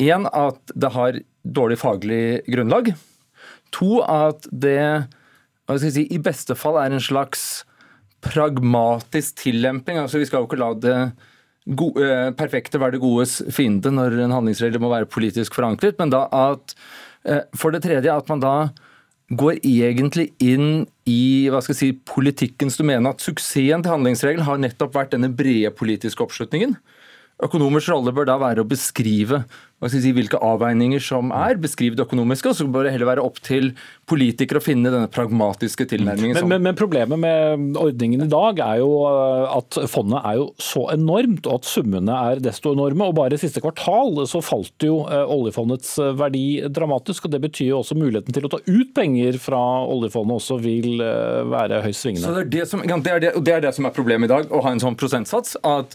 én, at det har dårlig faglig grunnlag. To, at det hva skal jeg si, i beste fall er en slags pragmatisk tillemping. altså Vi skal jo ikke la det gode, eh, perfekte være det godes fiende når en handlingsregel må være politisk forankret, men da at eh, For det tredje at man da går egentlig inn i hva skal jeg si, politikkens domene. At suksessen til handlingsregelen har nettopp vært denne brede politiske oppslutningen. Økonomers rolle bør da være å beskrive si, hvilke avveininger som er, beskrive det økonomiske, og så bør det heller være opp til politikere å finne denne pragmatiske tilnærmingen. Men, men, men problemet med ordningen i dag er jo eh, at fondet er jo så enormt, og at summene er desto enorme. og Bare i siste kvartal så falt jo eh, oljefondets eh, verdi dramatisk. og Det betyr jo også muligheten til å ta ut penger fra oljefondet også vil være høyst Så det er det, som, det, er det, det er det som er problemet i dag, å ha en sånn prosentsats. at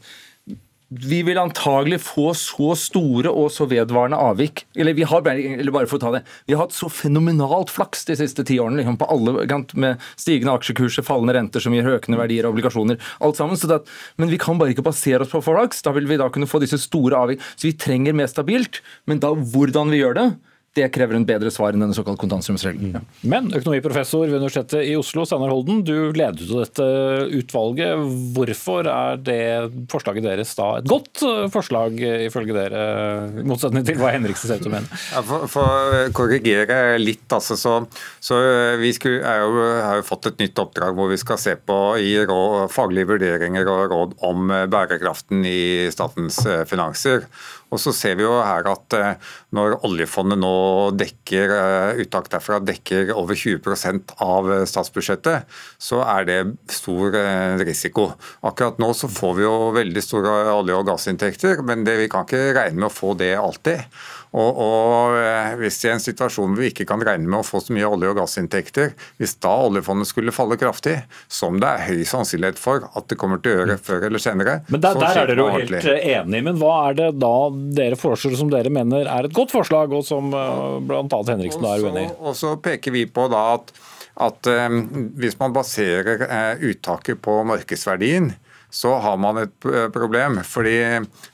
vi vil antagelig få så store og så vedvarende avvik. Eller, vi har, eller bare for å ta det, vi har hatt så fenomenalt flaks de siste ti årene. Liksom, på alle, med stigende aksjekurser, fallende renter som gir økende verdier av obligasjoner. alt sammen. Det, men vi kan bare ikke basere oss på flaks. Da vil vi da kunne få disse store avvik. Så vi trenger mer stabilt. Men da hvordan vi gjør det, det krever en bedre svar enn denne såkalt kontantstrømsregelen. Ja. Men økonomiprofessor ved Universitetet i Oslo, Steinar Holden, du ledet jo dette utvalget. Hvorfor er det forslaget deres da et godt eh, forslag, eh, ifølge dere, i motsetning til hva Henriksen ser ut til å mene? Ja, for, for å korrigere litt, altså, så, så vi skulle, er jo, har jo fått et nytt oppdrag hvor vi skal se på i råd, faglige vurderinger og råd om eh, bærekraften i statens eh, finanser. Og så ser vi jo her at eh, når oljefondet nå dekker, uttak derfra dekker over 20% av statsbudsjettet, så er det stor risiko. Akkurat nå så får vi jo veldig store olje- og gassinntekter, men det, vi kan ikke regne med å få det alltid. Og, og, eh, Hvis i en situasjon hvor vi ikke kan regne med å få så mye olje- og gassinntekter, hvis da oljefondet skulle falle kraftig, som det er høy sannsynlighet for at det kommer til å gjøre før eller senere Men Der, der er dere jo helt eh, enige, men hva er det da dere foreslår som dere mener er et godt forslag, og som eh, bl.a. Henriksen er uenig i? Og så peker vi på da at, at hvis man baserer uttaket på markedsverdien, så har man et eh, problem. Fordi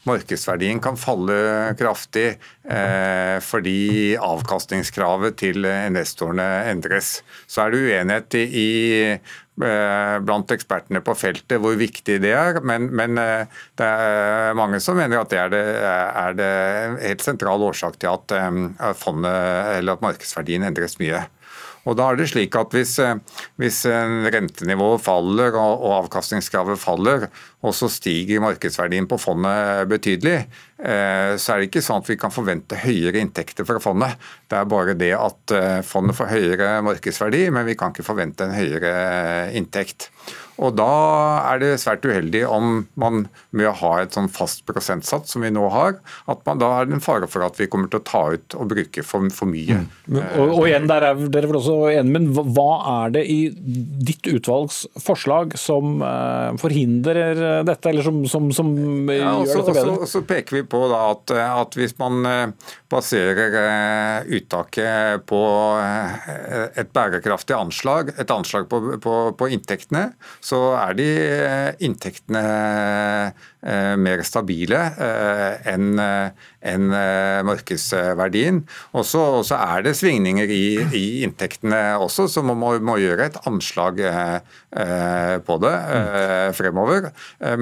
markedsverdien kan falle kraftig eh, fordi avkastningskravet til investorene endres. Så er det uenighet i, eh, blant ekspertene på feltet hvor viktig det er, men, men, det er mange som mener at det er det, er det helt sentral årsak til at, fondet, eller at markedsverdien endres mye. Og da er det slik at Hvis, eh, hvis rentenivået faller og, og avkastningskravet faller, og så stiger markedsverdien på fondet betydelig, eh, så er det ikke sånn at vi kan forvente høyere inntekter fra fondet. Det er bare det at eh, fondet får høyere markedsverdi, men vi kan ikke forvente en høyere inntekt. Og Da er det svært uheldig om man med å ha et sånn fast prosentsats som vi nå har, at man da er det en fare for at vi kommer til å ta ut og bruke for, for mye. Mm. Og, og, igjen, der er dere vel også enige, men hva er det i ditt utvalgs forslag som uh, forhindrer dette, eller som, som, som ja, gjør dette bedre? Og så peker vi på at, at hvis man uh, baserer uttaket på et bærekraftig anslag, et anslag på, på, på inntektene, så er de eh, inntektene eh, mer stabile eh, enn en markedsverdien. Og så er det svingninger i, i, inntektene også, så man må, må gjøre et anslag på det fremover.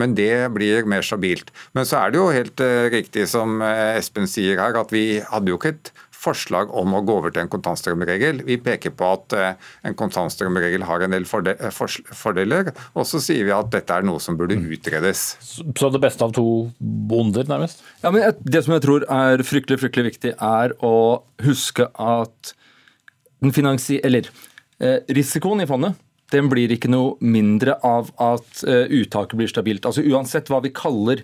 Men det blir mer stabilt. Men så er det jo helt riktig som Espen sier her, at vi hadde jo ikke et forslag om å gå over til en kontantstrømregel. Vi peker på at eh, en kontantstrømregel har en del eh, fordeler, og så sier vi at dette er noe som burde mm. utredes. Så det beste av to bonder, nærmest? Ja, men Det som jeg tror er fryktelig, fryktelig viktig, er å huske at den finansi... Eller eh, risikoen i fondet den blir ikke noe mindre av at uttaket blir stabilt. Altså Uansett hva vi kaller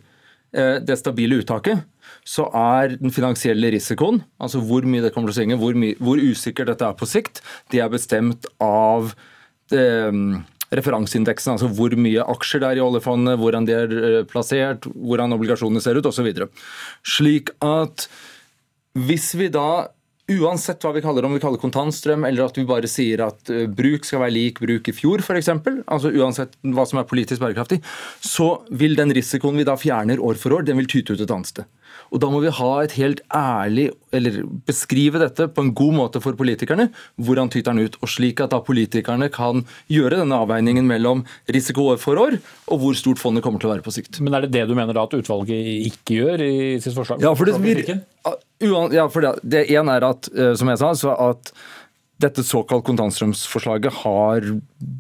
det stabile uttaket, så er den finansielle risikoen, altså hvor mye det kommer til å svinge, hvor, hvor usikkert dette er på sikt, det er bestemt av det, um, referanseindeksen, altså hvor mye aksjer det er i oljefondet, hvordan de er eh, plassert, hvordan obligasjonene ser ut osv. Slik at hvis vi da Uansett hva vi kaller det, om vi kaller kontantstrøm, eller at vi bare sier at uh, bruk skal være lik bruk i fjor, f.eks., altså uansett hva som er politisk bærekraftig, så vil den risikoen vi da fjerner år for år, den vil tyte ut et annet sted. Og Da må vi ha et helt ærlig, eller beskrive dette på en god måte for politikerne. Hvordan tyter den ut? og Slik at da politikerne kan gjøre denne avveiningen mellom risiko år for år og hvor stort fondet kommer til å være på sikt. Men Er det det du mener da at utvalget ikke gjør i sitt forslag? Ja, for det, ja, for det, det ene er at, eh, som jeg sa, så at dette såkalt kontantstrømsforslaget har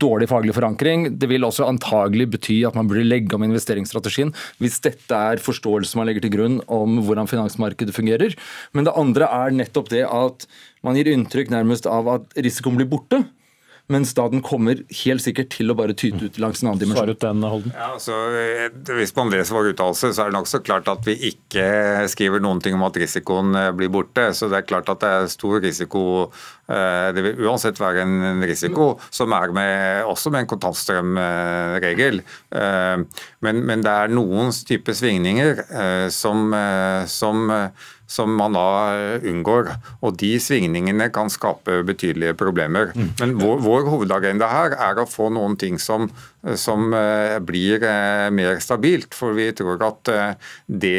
dårlig faglig forankring. Det vil også antagelig bety at man burde legge om investeringsstrategien hvis dette er forståelse man legger til grunn om hvordan finansmarkedet fungerer. Men det andre er nettopp det at man gir inntrykk nærmest av at risikoen blir borte mens da den kommer helt sikkert til å bare tyte ut langs en annen dimensjon. Ut den, Holden. Ja, altså, hvis man leser vår uttalelse, så er det nokså klart at vi ikke skriver noen ting om at risikoen eh, blir borte. Så det er klart at det er stor risiko eh, Det vil uansett være en risiko, som er med, også med en kontantstrømregel. Eh, men, men det er noen type svingninger som, som som man da eh, unngår. Og De svingningene kan skape betydelige problemer. Mm. Men vår, vår, hovedagenda her er å få noen ting som, som uh, blir mer stabilt. For vi tror at det,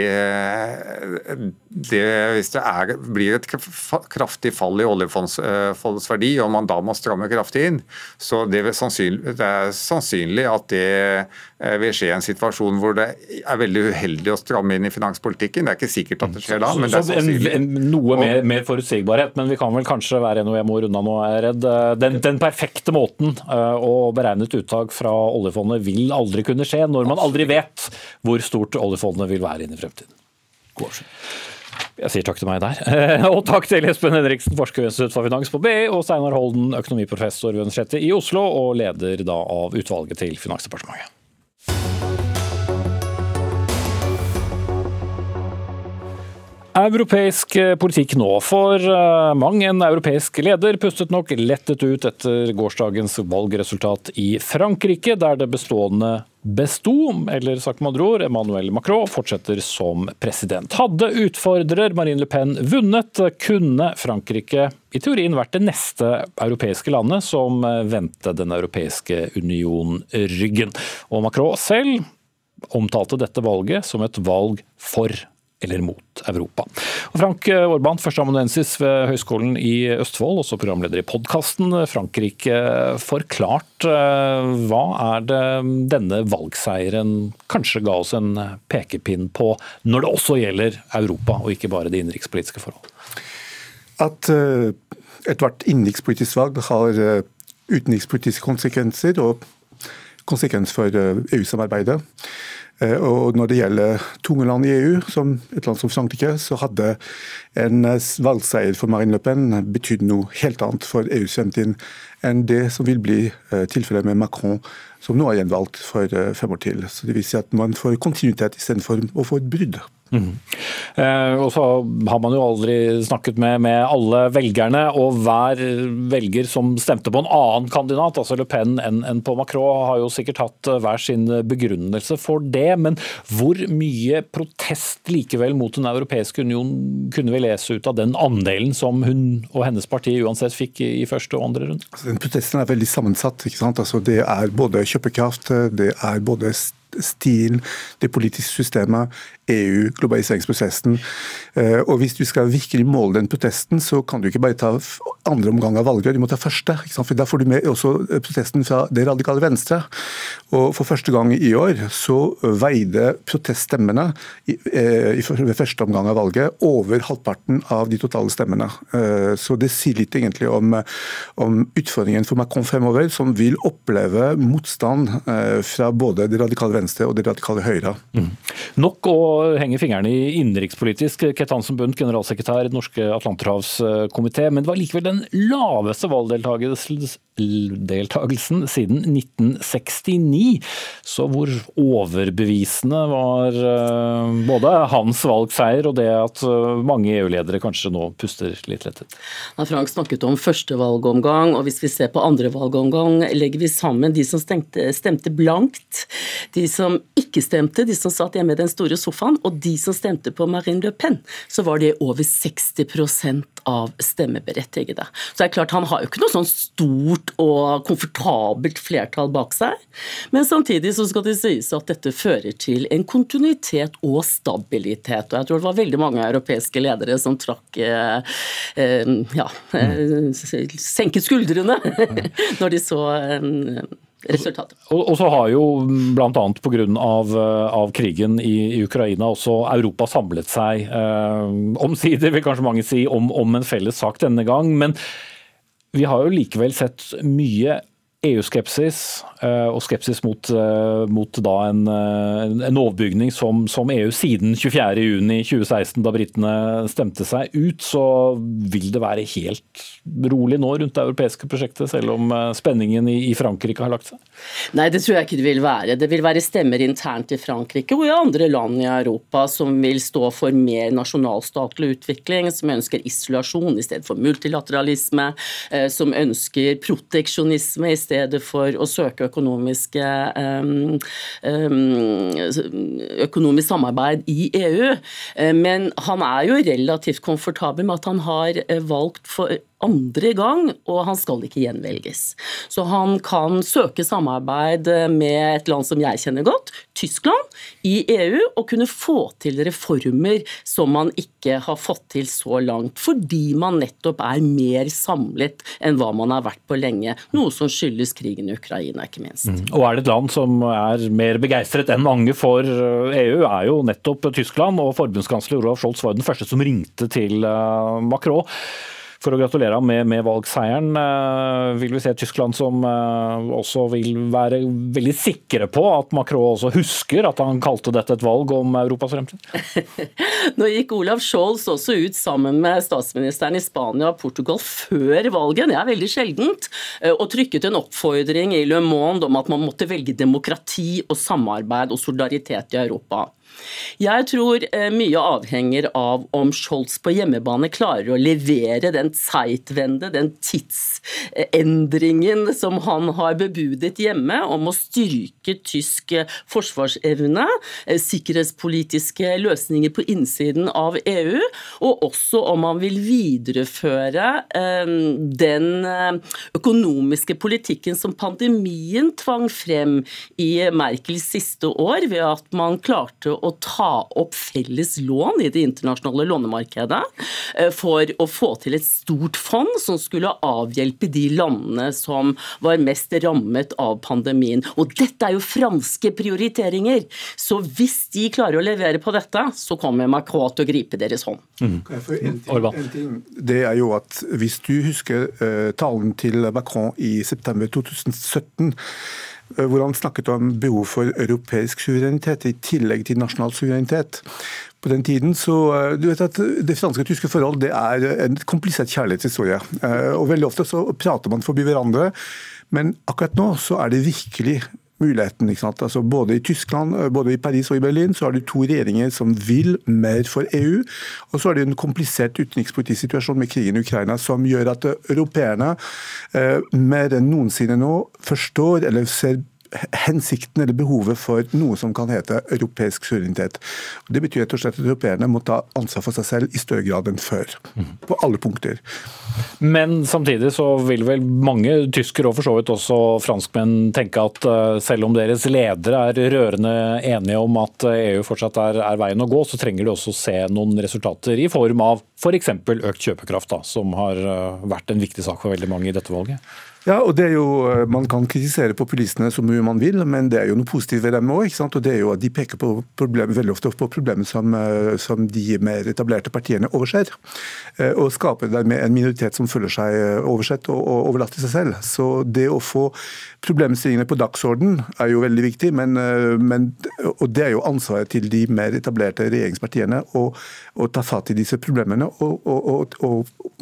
det, Hvis det er, blir et kraftig fall i oljefondsverdi, og man da må stramme kraftig inn, så det, sannsynlig, det er sannsynlig at det vil skje en situasjon hvor det er veldig uheldig å stramme inn i finanspolitikken. Det er ikke sikkert at det skjer da. men det er en, en, noe mer, mer, forutsigbarhet, men vi kan vel kanskje være noe jeg må runde nå, er redd. Den, den, perfekte måten uh, å beregne et uttak fra oljefondet vil aldri kunne skje, når man aldri vet hvor stort oljefondet vil være inn i fremtiden. God Jeg sier takk til meg der. Og takk til Espen Henriksen, forsker ved Institutt for finans på BI, og Steinar Holden, økonomiprofessor ved Universitetet i Oslo, og leder da av utvalget til Finansdepartementet. Europeisk politikk nå. For eh, mang en europeisk leder pustet nok lettet ut etter gårsdagens valgresultat i Frankrike, der det bestående besto, eller sagt med andre ord, Emmanuel Macron fortsetter som president. Hadde utfordrer Marine Le Pen vunnet, kunne Frankrike i teorien vært det neste europeiske landet som vendte Den europeiske union ryggen. Og Macron selv omtalte dette valget som et valg for eller mot Europa. Og Frank Orban, førsteamanuensis ved Høgskolen i Østfold, også programleder i podkasten Frankrike forklart. Eh, hva er det denne valgseieren kanskje ga oss en pekepinn på, når det også gjelder Europa, og ikke bare de innenrikspolitiske forhold? At eh, ethvert innenrikspolitisk valg har eh, utenrikspolitiske konsekvenser og konsekvens for EU-samarbeidet. Eh, og når det gjelder tunge land i EU, som et land som Frankrike, så hadde en eh, valgseier for Marine Le Pen betydd noe helt annet for EUs fremtid enn det som vil bli eh, tilfellet med Macron, som nå er gjenvalgt for fem år til. Så Det vil si at man får kontinuitet istedenfor å få et brudd. Mm. Og så har man jo aldri snakket med, med, alle velgerne, og hver velger som stemte på en annen kandidat, altså Le Pen enn en på Macron, har jo sikkert hatt eh, hver sin begrunnelse for det. Men hvor mye protest likevel mot Den europeiske union kunne vi lese ut av den andelen som hun og hennes parti uansett fikk i første og andre runde? Altså, den protesten er veldig sammensatt. ikke sant? Altså, det er både kjøpekraft, det er både stil, det politiske systemet, EU, globaliseringsprosessen. Eh, og Hvis du skal virkelig måle den protesten, så kan du ikke bare ta andre omgang av valget, du må ta første. For Da får du med også protesten fra det radikale venstre. Og For første gang i år så veide proteststemmene eh, ved første omgang av valget over halvparten av de totale stemmene. Eh, så Det sier litt egentlig om, om utfordringen for Macron fremover, som vil oppleve motstand fra både det radikale venstre og det radikale høyre. Mm. Nok å henge fingrene i innenrikspolitisk. Ket Hansen Bundt, generalsekretær i Den norske atlanterhavskomité. Men det var likevel den laveste valgdeltakelsen siden 1969. Så hvor overbevisende var eh, både hans valgseier og det at eh, mange EU-ledere kanskje nå puster litt lettet? Frank snakket om første valgomgang, og hvis vi ser på andre valgomgang, legger vi sammen de som stemte, stemte blankt, de som ikke stemte, de som satt hjemme i den store sofaen, han, og de som stemte på Marine Le Pen, så var det over 60% av stemmeberettigede. Så det er klart, Han har jo ikke noe sånn stort og komfortabelt flertall bak seg, men samtidig så skal det sies at dette fører til en kontinuitet og stabilitet. og Jeg tror det var veldig mange europeiske ledere som trakk eh, eh, ja, eh, senket skuldrene når de så eh, resultatet. Og, og, så har jo bl.a. pga. Av, eh, av krigen i, i, Ukraina også Europa samlet seg, eh, omsider vil kanskje mange si, om, om en felles sak denne gang. Men vi har jo likevel sett mye EU-skepsis og skepsis mot, mot da en, eh, en, overbygning som, som, EU siden 24.6.2016, da britene stemte seg ut, så vil det være helt rolig nå rundt det europeiske prosjektet, selv om spenningen i, i Frankrike har lagt seg? Nei, det tror jeg ikke det vil være. Det vil være stemmer internt i Frankrike og i andre land i Europa som vil stå for mer nasjonalstatlig utvikling, som ønsker isolasjon i stedet for multilateralisme, som ønsker proteksjonisme i stedet for å søke økonomiske, økonomisk samarbeid i EU. Eh, men han er jo relativt komfortabel med at han har eh, valgt for andre gang, og han skal ikke gjenvelges. Så han kan søke samarbeid med et land som jeg kjenner godt, Tyskland, i EU, og kunne få til reformer som man ikke har fått til så langt, fordi man nettopp er mer samlet enn hva man har vært på lenge. Noe som skyldes krigen i Ukraina, ikke minst. Mm. Og er det et land som er mer begeistret enn mange for EU, er jo nettopp Tyskland, og forbundskansler Olaf Scholz var den første som ringte til eh, Macron. For å gratulere ham med, med valgseieren. Uh, vil vi se Tyskland som uh, også vil være veldig sikre på at Macron også husker at han kalte dette et valg om Europas fremtid? Nå gikk Olav Scholz også ut sammen med statsministeren i Spania og Portugal før valget, det er veldig sjeldent, og trykket en oppfordring i Le Monde om at man måtte velge demokrati og samarbeid og solidaritet i Europa. Jeg tror eh, mye avhenger av om Scholz på hjemmebane klarer å levere den zeitvende, den tidsendringen som han har bebudet hjemme, om å styrke tysk eh, forsvarsevne, eh, sikkerhetspolitiske løsninger på innsiden av EU, og også om han vil videreføre den økonomiske politikken som pandemien tvang frem i Merkels siste år, ved at man klarte å ta opp felles lån i det internasjonale lånemarkedet eh, for å få til et stort fond som skulle avhjelpe de landene som var mest rammet av pandemien. Og dette er jo franske prioriteringer, så hvis de klarer å levere på dette, så kommer Macron til å gripe deres hånd. Mm. En ting, en ting, det er jo at Hvis du husker uh, talen til Macron i september 2017 Eh, hvor han snakket om behov for europeisk suverenitet i tillegg til nasjonal suverenitet. På den tiden så, eh, du vet at Det franske og tyske forhold det er en komplisert kjærlighetshistorie. Eh, og Veldig ofte så prater man forbi hverandre, men akkurat nå så er det virkelig muligheten. Altså både i Tyskland, eh, både i Paris og i Berlin så har du to regjeringer som vil mer for EU. Og så er det en komplisert utenrikspolitisk situasjon med krigen i Ukraina som gjør at europeerne eh, mer enn noensinne nå forstår eller ser hensikten eller behovet for noe som kan hete europeisk suverenitet. Det betyr rett og slett at europeerne må ta ansvar for seg selv i større grad enn før. På alle punkter. Men samtidig så vil vel mange tyskere og for så vidt også franskmenn tenke at eh, selv om deres ledere er rørende enige om at EU fortsatt er, er veien å gå, så trenger de også se noen resultater i form av f.eks. For økt kjøpekraft, da, som har eh, vært en viktig sak for veldig mange i dette valget. Ja, og det er jo, eh, Man kan kritisere populistene så mye man vil, men det er jo noe positivt ved dem òg. De, peker på problem, veldig ofte på problemer som, eh, som, de mer etablerte partiene overser. Eh, og skaper dermed en minoritet som føler seg oversett og, og overlatt til seg selv. Så det å få problemstillingene på dagsorden er jo veldig viktig, men, men, og det er jo ansvaret til de mer etablerte regjeringspartiene å, å ta fatt i disse problemene og, og,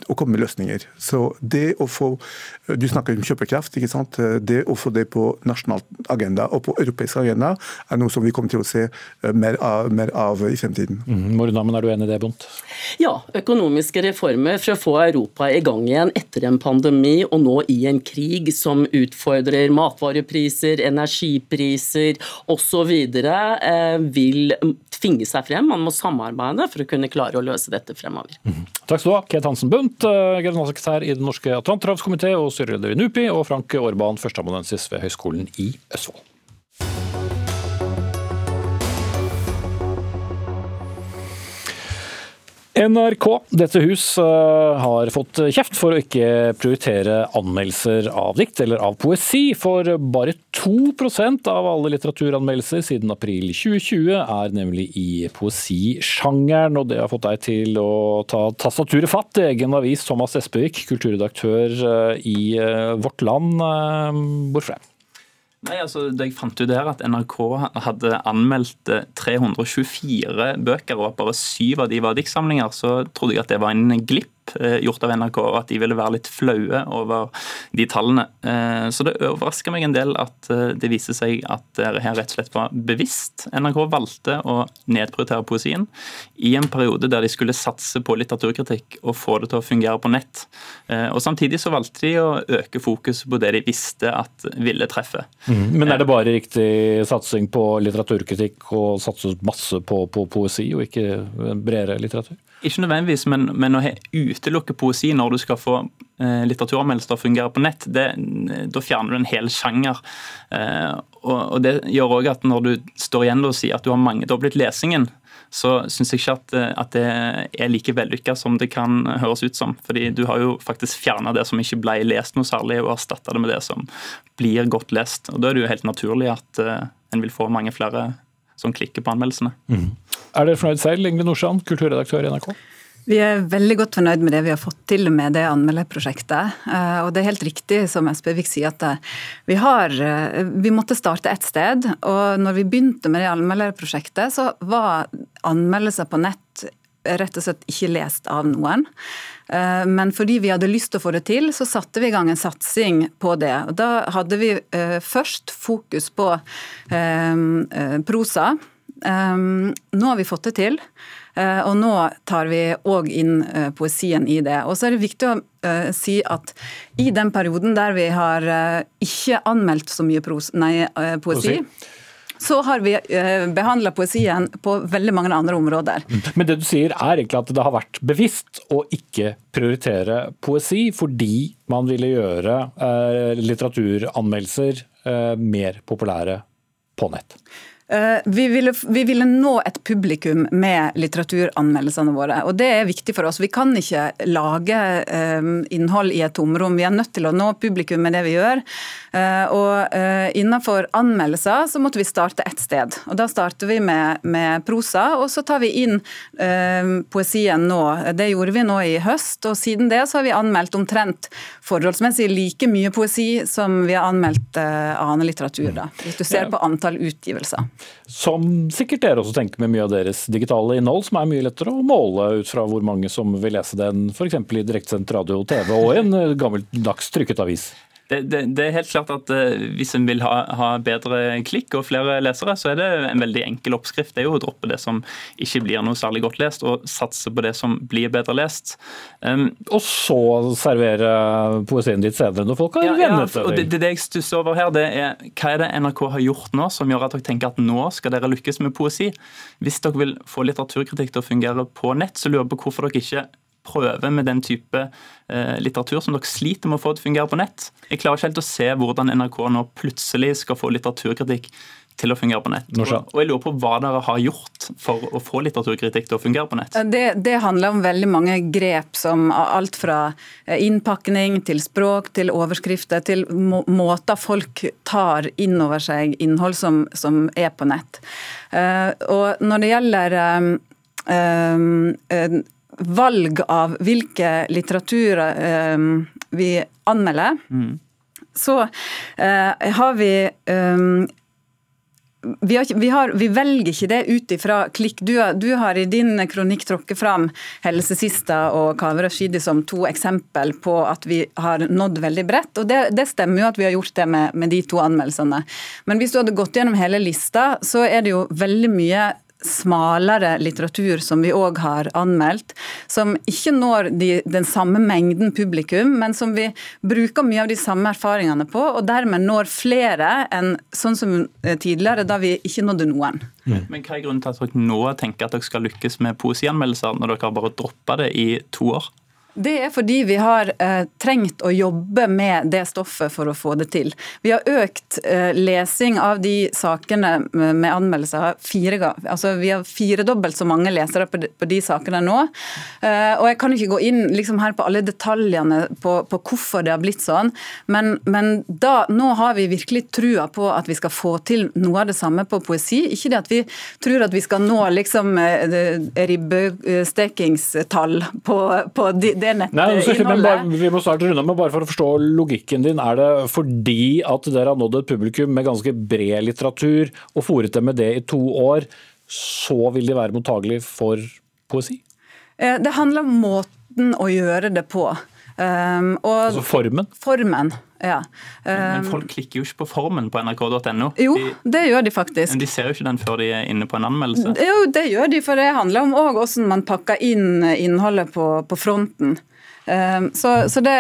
og komme med løsninger. Så det å få Du snakker om kjøpekraft. ikke sant? Det å få det på nasjonal agenda og på europeisk agenda er noe som vi kommer til å se eh, mer av, mer av i fremtiden. Mm, Morgendamen, er du enig i det, Bundt? Ja, økonomiske reformer for å få Europa i gang igjen etter en pandemi og nå i en krig som utfordrer matvarepriser, energipriser osv., eh, vil tvinge seg frem. Man må samarbeide for å kunne klare å løse dette fremover. Mm. Takk skal du ha, Ket Hansen Bundt, eh, generalsekretær i Den norske Atlanterhavskomité og styreleder i NUPI, og Frank Aarban, førsteamanuensis ved Høgskolen i Østfold. NRK, dette hus, eh, har fått kjeft for å ikke prioritere anmeldelser av dikt eller av poesi, for bare 2% av alle litteraturanmeldelser siden april 2020 er nemlig i poesisjangeren. Og det har fått deg til å ta tastaturet fatt i egen avis, Thomas Espevik, kulturredaktør eh, i eh, Vårt Land. Hvorfor det? Nei, altså, Da jeg fant ut her at NRK hadde anmeldt 324 eh, bøker, og at bare syv av de var diktsamlinger, så trodde jeg at det var en glipp Eh, gjort av NRK, og at de ville være litt flaue over de tallene. Eh, så det overrasker meg en del at eh, det viser seg at det her rett og slett var bevisst. NRK valgte å nedprioritere poesien i en periode der de skulle satse på litteraturkritikk og få det til å fungere på nett. Og Samtidig så valgte de å øke fokuset på det de visste at ville treffe. Mm. Men er det bare riktig satsing på litteraturkritikk og satse masse på, på poesi, og ikke bredere litteratur? Ikke nødvendigvis, men, men å utelukke poesi når du skal få eh, litteraturanmeldelser til å fungere på nett, det, da fjerner du en hel sjanger. Eh, og, og, Det gjør òg at når du står igjen og sier at du har mangedoblet lesingen, så syns jeg ikke at, eh, at, det er like vellykka som det kan høres ut som. Fordi du har jo faktisk fjerna det som ikke ble lest noe særlig, og erstatta det med det som blir godt lest. Og Da er det jo helt naturlig at uh, en vil få mange flere som klikker på anmeldelsene. Mm. Er dere fornøyd selv, Ingvild Nordstrand, kulturredaktør i NRK? Vi er veldig godt fornøyd med det vi har fått til med det anmelderprosjektet. Eh, og det er helt riktig som Espevik sier at eh, vi, har, eh, vi måtte starte ett sted. Og når vi begynte med det anmelderprosjektet, så var anmeldelser på nett rett og slett ikke lest av noen. Men fordi vi hadde lyst til å få det til, så satte vi i gang en satsing på det. Og da hadde vi først fokus på prosa. Nå har vi fått det til. Eh, og nå tar vi òg inn eh, poesien i det. Og så er det viktig å eh, si at i den perioden der vi har ikke anmeldt så mye pros, nei, poesi, så har vi behandla poesien på veldig mange andre områder. Mm. Men det du sier er egentlig at det har vært bevisst å ikke prioritere poesi, fordi man ville gjøre litteraturanmeldelser mer populære på nett? Eh, vi ville, vi ville, nå et publikum med litteraturanmeldelsene våre, og det er viktig for oss. Vi kan ikke lage eh, innhold i et tomrom. Vi er nødt til å nå publikum med det vi gjør. Eh, og innenfor anmeldelser så måtte vi starte ett sted. Og Da starter vi med, med prosa, og så tar vi inn poesien nå. Det gjorde vi nå i høst, og siden det så har vi anmeldt omtrent forholdsmessig like mye poesi som vi har anmeldt annen litteratur, da, hvis du ser på antall utgivelser. Som sikkert dere også tenker med mye av deres digitale innhold, som er mye lettere å måle ut fra hvor mange som vil lese den f.eks. i direktesendt radio TV og i en gammeldags trykket avis. Det, det, det, er helt klart at uh, Hvis en vil ha, ha, bedre klikk og flere lesere, så er det en veldig enkel oppskrift. Det er jo å droppe det som ikke blir noe særlig godt lest, og satse på det som blir bedre lest. Um, og så servere poesien ditt senere når folk har ja, vennet seg ja, det, det, jeg stusser over her, det er hva er det NRK har gjort nå som gjør at dere tenker at nå skal dere lykkes med poesi? Hvis dere vil få litteraturkritikk til å fungere på nett, så lurer jeg på hvorfor dere ikke prøve med den type eh, litteratur som dere sliter med å få til å fungere på nett. Jeg klarer ikke helt å se hvordan NRK nå plutselig skal få litteraturkritikk til å fungere på nett. Og jeg lurer på hva dere har gjort for å få litteraturkritikk til å fungere på nett? Det, det, handler om veldig mange grep, som alt fra eh, innpakning til språk til overskrifter til må, måter folk tar inn over seg innhold som, som er på nett. Uh, og når det gjelder um, um, valg av hvilke litteraturer eh, vi anmelder, mm. så eh, har vi um, vi, har, vi, har, vi, velger ikke det ut ifra klikk. Du, du, har i din kronikk tråkket fram Helse Sista og Kaveh Rashidi som to eksempel på at vi har nådd veldig bredt. og det, det stemmer jo at vi har gjort det med, med, de to anmeldelsene. Men hvis du hadde gått gjennom hele lista, så er det jo veldig mye smalere litteratur som vi òg har anmeldt, som ikke når de, den samme mengden publikum, men som vi bruker mye av de samme erfaringene på, og dermed når flere enn sånn som tidligere, da vi ikke nådde noen. Mm. Men Hva er grunnen til at dere nå tenker at dere skal lykkes med poesianmeldelser, når dere har bare droppa det i to år? Det er fordi vi har eh, trengt å jobbe med det stoffet for å få det til. Vi har økt eh, lesing av de sakene med anmeldelser fire. Altså, vi har firedobbelt så mange lesere på de, på de sakene nå. Eh, og Jeg kan ikke gå inn liksom, her på alle detaljene på, på hvorfor det har blitt sånn, men, men da, nå har vi virkelig trua på at vi skal få til noe av det samme på poesi. Ikke det at vi tror at vi skal nå liksom, eh, ribbestekingstall på, på de, det nettinnholdet. Vi må snart runde men bare for å forstå logikken din. Er det fordi at dere har nådd et publikum med ganske bred litteratur, og fòret dem med det i to år, så vil de være mottagelige for poesi? Eh, det handler om måten å gjøre det på. Um, altså formen? Formen, ja. Um, men, folk klikker jo ikke på formen på nrk.no. Jo, det gjør de faktisk. Men de ser jo ikke den før de er inne på en anmeldelse? Jo, det gjør de, for det handler om òg hvordan man pakker inn innholdet på, på fronten. Um, så, så det,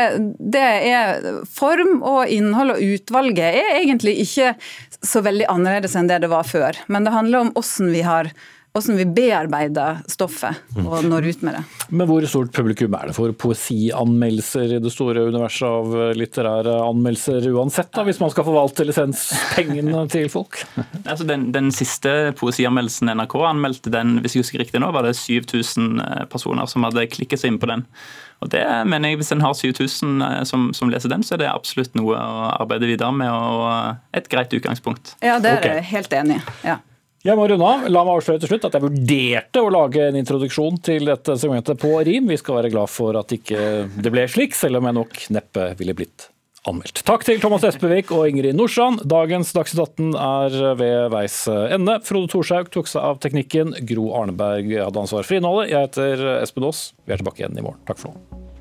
det, er form og innhold og utvalget er egentlig ikke så veldig annerledes enn det det var før. Men det handler om hvordan vi har hvordan vi bearbeider stoffet og når ut med det. Men hvor stort publikum er det for poesianmeldelser i det store universet av litterære anmeldelser uansett, da, hvis man skal forvalte lisenspengene til folk? Altså den, den, siste poesianmeldelsen NRK anmeldte, den, hvis jeg husker riktig nå, var det 7000 eh, personer som hadde klikket seg inn på den. Og det mener jeg, Hvis en har 7000 eh, som, som, leser den, så er det absolutt noe å arbeide videre med og et greit utgangspunkt. Ja, det er jeg helt enig i. Ja. Jeg må runde av. La meg avsløre til slutt at jeg vurderte å lage en introduksjon til dette segmentet på rim. Vi skal være glad for at ikke det ble slik, selv om jeg nok neppe ville blitt anmeldt. Takk til Thomas Espevik og Ingrid Norsan. Dagens Dagsnytt 18 er ved veis ende. Frode Thorshaug tok seg av teknikken. Gro Arneberg hadde ansvar for innholdet. Jeg heter Espen Aas. Vi er tilbake igjen i morgen. Takk for nå.